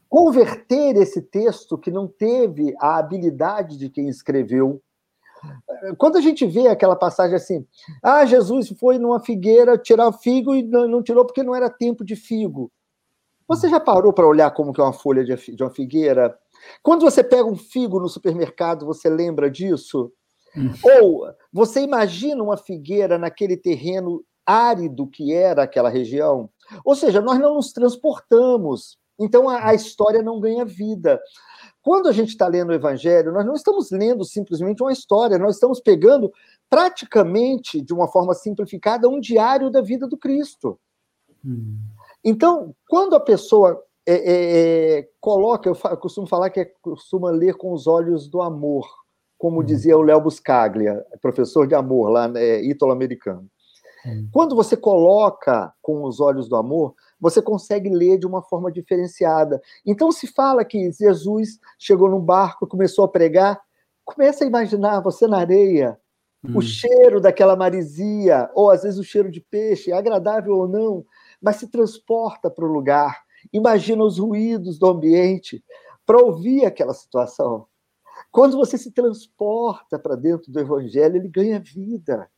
converter esse texto que não teve a habilidade de quem escreveu. Quando a gente vê aquela passagem assim, ah, Jesus foi numa figueira tirar figo e não, tirou porque não era tempo de figo. Você já parou para olhar como que é uma folha de, uma figueira? Quando você pega um figo no supermercado, você lembra disso? Hum. Ou você imagina uma figueira naquele terreno árido que era aquela região? Ou seja, nós não nos transportamos então a, a história não ganha vida. Quando a gente está lendo o Evangelho, nós não estamos lendo simplesmente uma história, nós estamos pegando praticamente, de uma forma simplificada, um diário da vida do Cristo. Hum. Então, quando a pessoa é, é, é, coloca, eu, eu, costumo falar que é, costuma ler com os olhos do amor, como hum. dizia o Léo Buscaglia, professor de amor lá, né, ítalo-americano. Hum. Quando você coloca com os olhos do amor, você consegue ler de uma forma diferenciada. Então, se fala que Jesus chegou num barco, começou a pregar, começa a imaginar você na areia, o cheiro daquela marisia, ou às vezes o cheiro de peixe, agradável ou não, mas se transporta para o lugar. Imagina os ruídos do ambiente para ouvir aquela situação. Quando você se transporta para dentro do evangelho, ele ganha vida.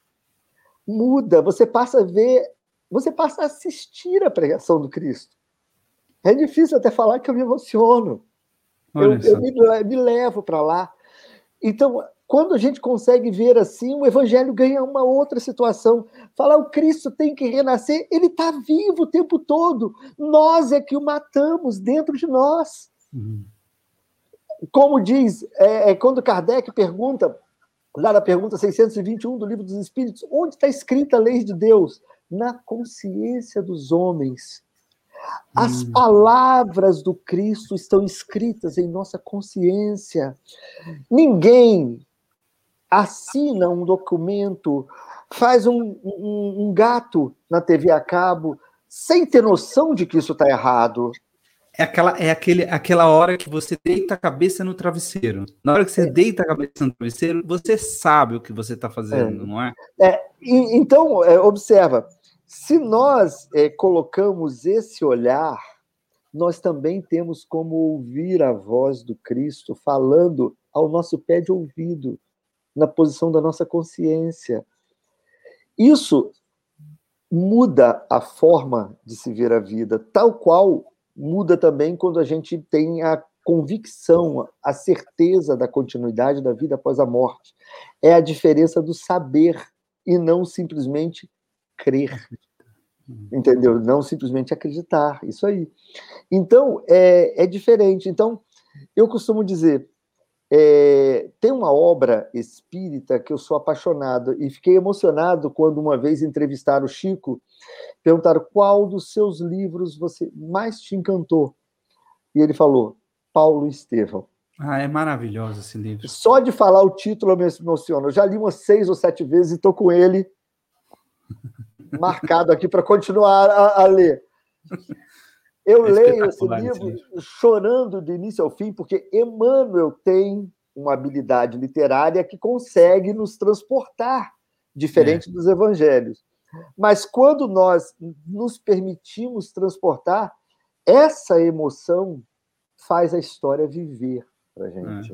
Muda, você passa a ver você passa a assistir a pregação do Cristo. É difícil até falar que eu me emociono. Eu, eu, me, me levo para lá. Então, quando a gente consegue ver assim, o evangelho ganha uma outra situação. Falar o Cristo tem que renascer, ele está vivo o tempo todo. Nós é que o matamos dentro de nós. Uhum. Como diz, é, é, quando Kardec pergunta, lá na pergunta 621 do Livro dos Espíritos, onde está escrita a lei de Deus? na consciência dos homens. As hum. palavras do Cristo estão escritas em nossa consciência. Ninguém assina um documento, faz um, um, um gato na TV a cabo, sem ter noção de que isso está errado. É, aquela, é aquele, aquela hora que você deita a cabeça no travesseiro. Na hora que você é. deita a cabeça no travesseiro, você sabe o que você está fazendo, é. não é? é e, então, é, observa, se nós é, colocamos esse olhar, nós também temos como ouvir a voz do Cristo falando ao nosso pé de ouvido, na posição da nossa consciência. Isso muda a forma de se ver a vida, tal qual muda também quando a gente tem a convicção, a certeza da continuidade da vida após a morte. É a diferença do saber e não simplesmente crer. Entendeu? Não simplesmente acreditar. Isso aí. Então, é, é diferente. Então, eu costumo dizer: É, tem uma obra espírita que eu sou apaixonado e fiquei emocionado quando uma vez entrevistaram o Chico, perguntaram qual dos seus livros você mais te encantou. E ele falou, Paulo Estevão. Ah, é maravilhoso esse livro. Só de falar o título eu me emociono. Eu já li umas seis ou sete vezes e estou com ele marcado aqui para continuar a, a, ler. Eu é leio esse livro, chorando do início ao fim, porque Emmanuel tem uma habilidade literária que consegue nos transportar, diferente é. dos evangelhos. Mas quando nós nos permitimos transportar, essa emoção faz a história viver para gente.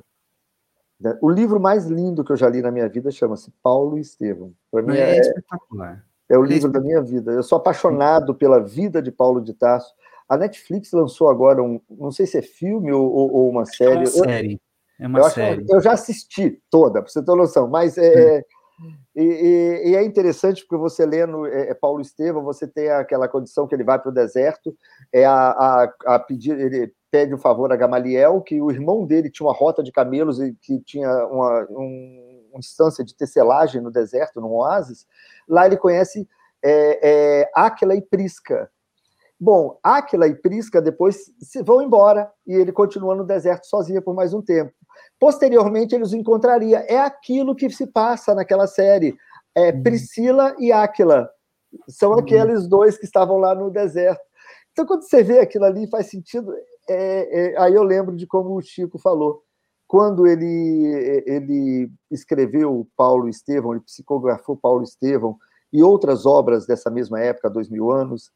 É. O livro mais lindo que eu já li na minha vida chama-se Paulo e Estevão. Para mim é, é, espetacular. É o livro da minha vida. Eu sou apaixonado pela vida de Paulo de Tarso. A Netflix lançou agora um, não sei se é filme ou, ou uma série. É uma série. É uma eu, série. eu já assisti toda, para você ter noção. Mas é, hum. E, e, e, é interessante porque você lendo é, é, Paulo Estevão, você tem aquela condição que ele vai para o deserto, é a, a, a, pedir, ele pede um favor a Gamaliel, que o irmão dele tinha uma rota de camelos e que tinha uma, um, uma instância de tecelagem no deserto, no oásis. Lá ele conhece é, é, Áquila e Prisca. Bom, Áquila e Prisca depois se vão embora e ele continua no deserto sozinho por mais um tempo. Posteriormente, ele os encontraria. É aquilo que se passa naquela série. É uhum. Priscila e Áquila. São uhum. aqueles dois que estavam lá no deserto. Então, quando você vê aquilo ali, faz sentido. É, é, aí eu lembro de como o Chico falou. Quando ele, ele escreveu Paulo Estevão, ele psicografou Paulo Estevão e outras obras dessa mesma época, dois mil anos,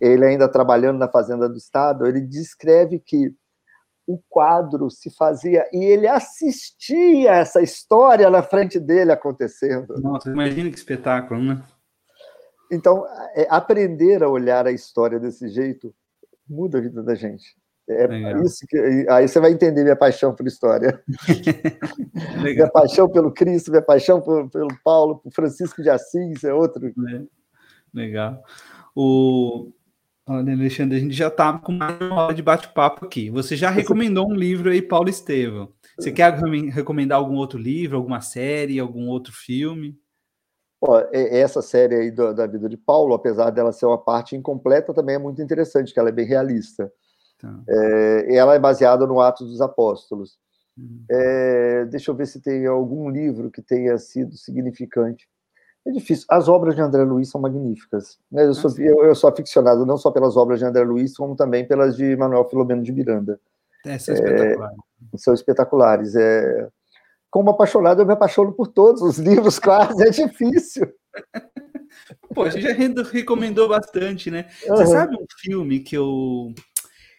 ele ainda trabalhando na Fazenda do Estado, ele descreve que o quadro se fazia e ele assistia essa história na frente dele acontecendo. Nossa, imagina que espetáculo, né? Então, é, aprender a olhar a história desse jeito muda a vida da gente. É isso que aí você vai entender minha paixão por história. minha paixão pelo Cristo, minha paixão por, pelo Paulo, por Francisco de Assis, é outro. Legal. O Olha, Alexandre, a gente já está com mais uma hora de bate-papo aqui. Você já recomendou um livro aí, Paulo Estevam. Você quer recomendar algum outro livro, alguma série, algum outro filme? essa série aí da vida de Paulo, apesar dela ser uma parte incompleta, também é muito interessante, que ela é bem realista. Tá. É, ela é baseada no Atos dos Apóstolos. Uhum. É, deixa eu ver se tem algum livro que tenha sido significante. É difícil. As obras de André Luiz são magníficas. Né? Eu, sou, ah, eu, eu, sou aficionado não só pelas obras de André Luiz, como também pelas de Manuel Filomeno de Miranda. É, são espetaculares. É, são espetaculares. É... Como apaixonado, eu me apaixono por todos os livros, quase. É difícil. Pô, a gente já recomendou bastante, né? Uhum. Você sabe um filme que eu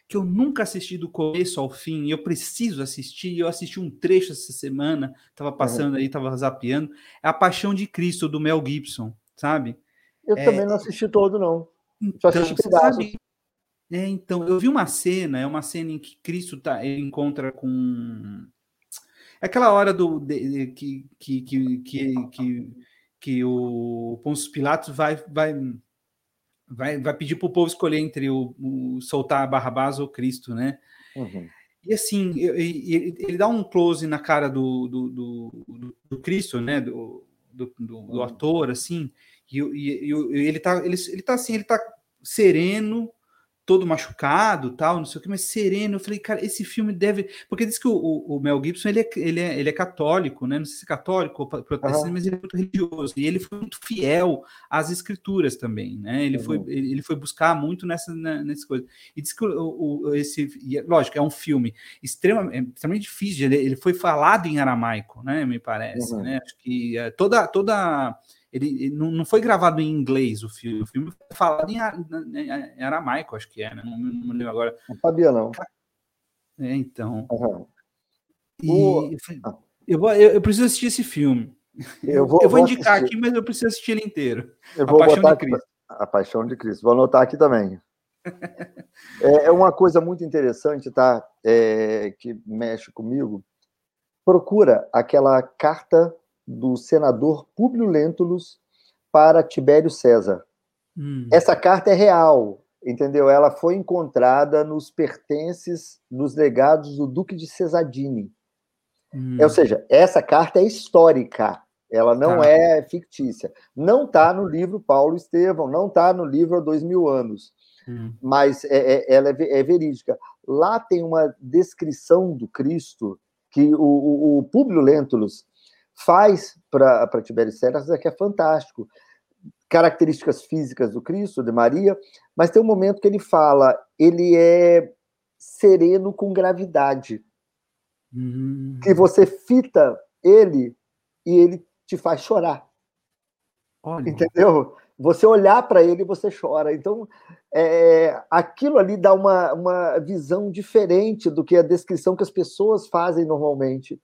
que eu nunca assisti do começo ao fim, e eu preciso assistir, eu assisti um trecho essa semana, estava passando uhum. aí, estava zapeando, é A Paixão de Cristo, do Mel Gibson, sabe? Eu é... também não assisti todo, não. Só então, assisti sabe, é, então, eu vi uma cena, é uma cena em que Cristo tá, ele encontra com... É aquela hora do, de, que, que, que, que, que, que o Pôncio Pilatos vai, vai vai, vai pedir para o povo escolher entre o, o, soltar Barrabás ou Cristo, né? Uhum. E assim, ele, ele, dá um close na cara do, do, do, do Cristo, né? Do, do, do, do, ator, assim, e, e, e, ele tá, ele, ele tá assim, ele tá sereno, todo machucado, tal, não sei o que, mas sereno. Eu falei, cara, esse filme deve. Porque diz que o, o, Mel Gibson ele é, ele, é, ele é católico, né? Não sei se é católico ou protestante, uhum. mas ele é muito religioso. E ele foi muito fiel às escrituras também, né? Ele, uhum. foi, ele foi buscar muito nessa, né, nessas coisas. E diz que o, o, esse. É, lógico, é um filme extremamente, é extremamente difícil. Ele, ele foi falado em aramaico, né? Me parece, uhum. né? Acho que é, toda. toda ele, não, não foi gravado em inglês o filme, o filme foi falado em, em aramaico, acho que é, né? não, não lembro agora. Não sabia, não. É, então. Uhum. E o... eu, vou, eu, eu, preciso assistir esse filme. Eu vou, eu vou indicar assistir. aqui, mas eu preciso assistir ele inteiro. Eu vou A Paixão de Cristo. A Paixão de Cristo. Vou anotar aqui também. é, é uma coisa muito interessante, tá? É, que mexe comigo. Procura aquela carta do senador Públio Lentulus para Tibério César. Hum. Essa carta é real, entendeu? Ela foi encontrada nos pertences, nos legados do Duque de Cesadini. Hum. ou seja, essa carta é histórica, ela não tá. é fictícia. Não está no livro Paulo Estevão, não está no livro há dois mil anos, hum. mas é, é, ela é, é, verídica. Lá tem uma descrição do Cristo que o, o, o Públio Lentulus faz para Tibério César que é fantástico. Características físicas do Cristo, de Maria, mas tem um momento que ele fala, ele é sereno com gravidade. Hum. Que você fita ele e ele te faz chorar. Olha. Entendeu? Você olhar para ele, você chora. Então, é, aquilo ali dá uma, uma visão diferente do que a descrição que as pessoas fazem normalmente.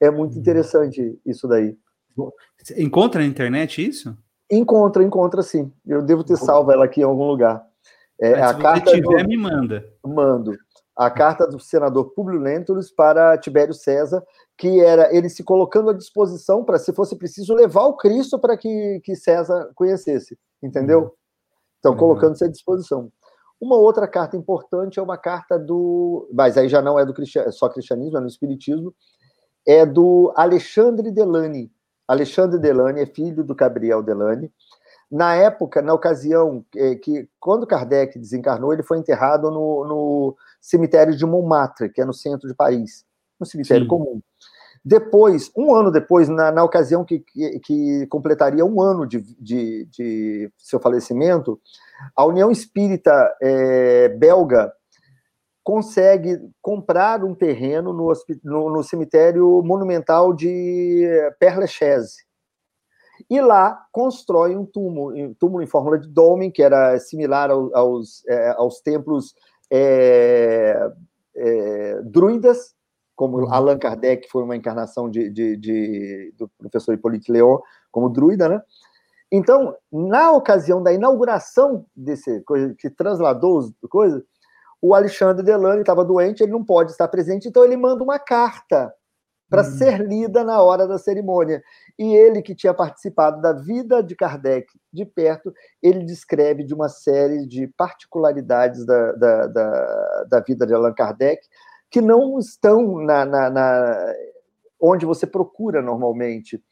É muito hum. interessante isso daí. Encontra na internet isso? Encontra, encontra sim. Eu devo ter salvo ela aqui em algum lugar. É, a se carta você tiver, do... me manda. Mando a carta do senador Publio Lentulus para Tibério César, que era ele se colocando à disposição para, se fosse preciso, levar o Cristo para que, que César conhecesse, entendeu? Uhum. Então, uhum. colocando-se à disposição. Uma outra carta importante é uma carta do. Mas aí já não é do cristian... só cristianismo, é no Espiritismo, é do Alexandre Delany. Alexandre Delany é filho do Gabriel Delany, na época, na ocasião que, que, quando Kardec desencarnou, ele foi enterrado no, no, cemitério de Montmartre, que é no centro de Paris, no cemitério Sim. comum. Depois, um ano depois, na, na ocasião que, que, que, completaria um ano de, de, de, seu falecimento, a União Espírita é, belga consegue comprar um terreno no, no, no cemitério monumental de Père Lachaise, e lá constrói um túmulo, túmulo em forma de dolmen, que era similar ao, aos, é, aos templos é, é, druidas, como uhum. Allan Kardec foi uma encarnação de, de, de, do professor Hippolyte Leon como druida, né? Então, na ocasião da inauguração desse coisa que transladou as coisas, o Alexandre Delane estava doente, ele não pode estar presente, então ele manda uma carta para uhum. ser lida na hora da cerimônia. E ele, que tinha participado da vida de Kardec de perto, ele descreve de uma série de particularidades da, da, da, da vida de Allan Kardec que não estão na, na, na onde você procura normalmente.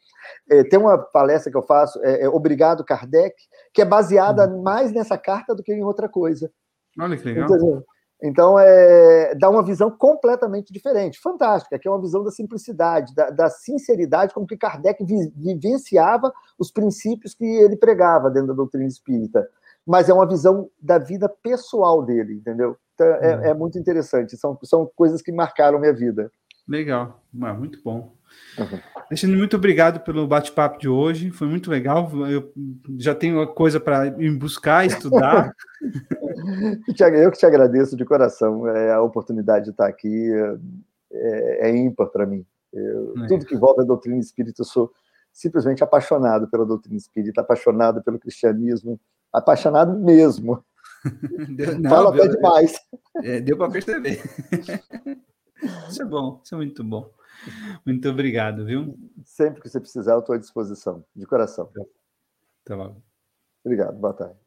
É, tem uma palestra que eu faço, é, é Obrigado Kardec, que é baseada uhum. mais nessa carta do que em outra coisa. Olha que legal. Entendeu? Então, é, dá uma visão completamente diferente, fantástica, que é uma visão da simplicidade, da, da sinceridade com que Kardec vi, vivenciava os princípios que ele pregava dentro da doutrina espírita. Mas é uma visão da vida pessoal dele, entendeu? Então, é, uhum. é muito interessante, são, são coisas que marcaram minha vida. Legal, muito bom. Uhum. Alexandre, muito obrigado pelo bate-papo de hoje. Foi muito legal. Eu já tenho uma coisa para ir buscar, estudar. eu que te agradeço de coração. É, a oportunidade de estar aqui é, é ímpar para mim. Eu, é. Tudo que envolve a doutrina espírita, eu sou simplesmente apaixonado pela doutrina espírita, apaixonado pelo cristianismo, apaixonado mesmo. Deu, não, Fala até demais. É, deu para perceber. Isso é bom, isso é muito bom. Muito obrigado, viu? Sempre que você precisar, eu estou à disposição, de coração. Tá bom. Obrigado, boa tarde.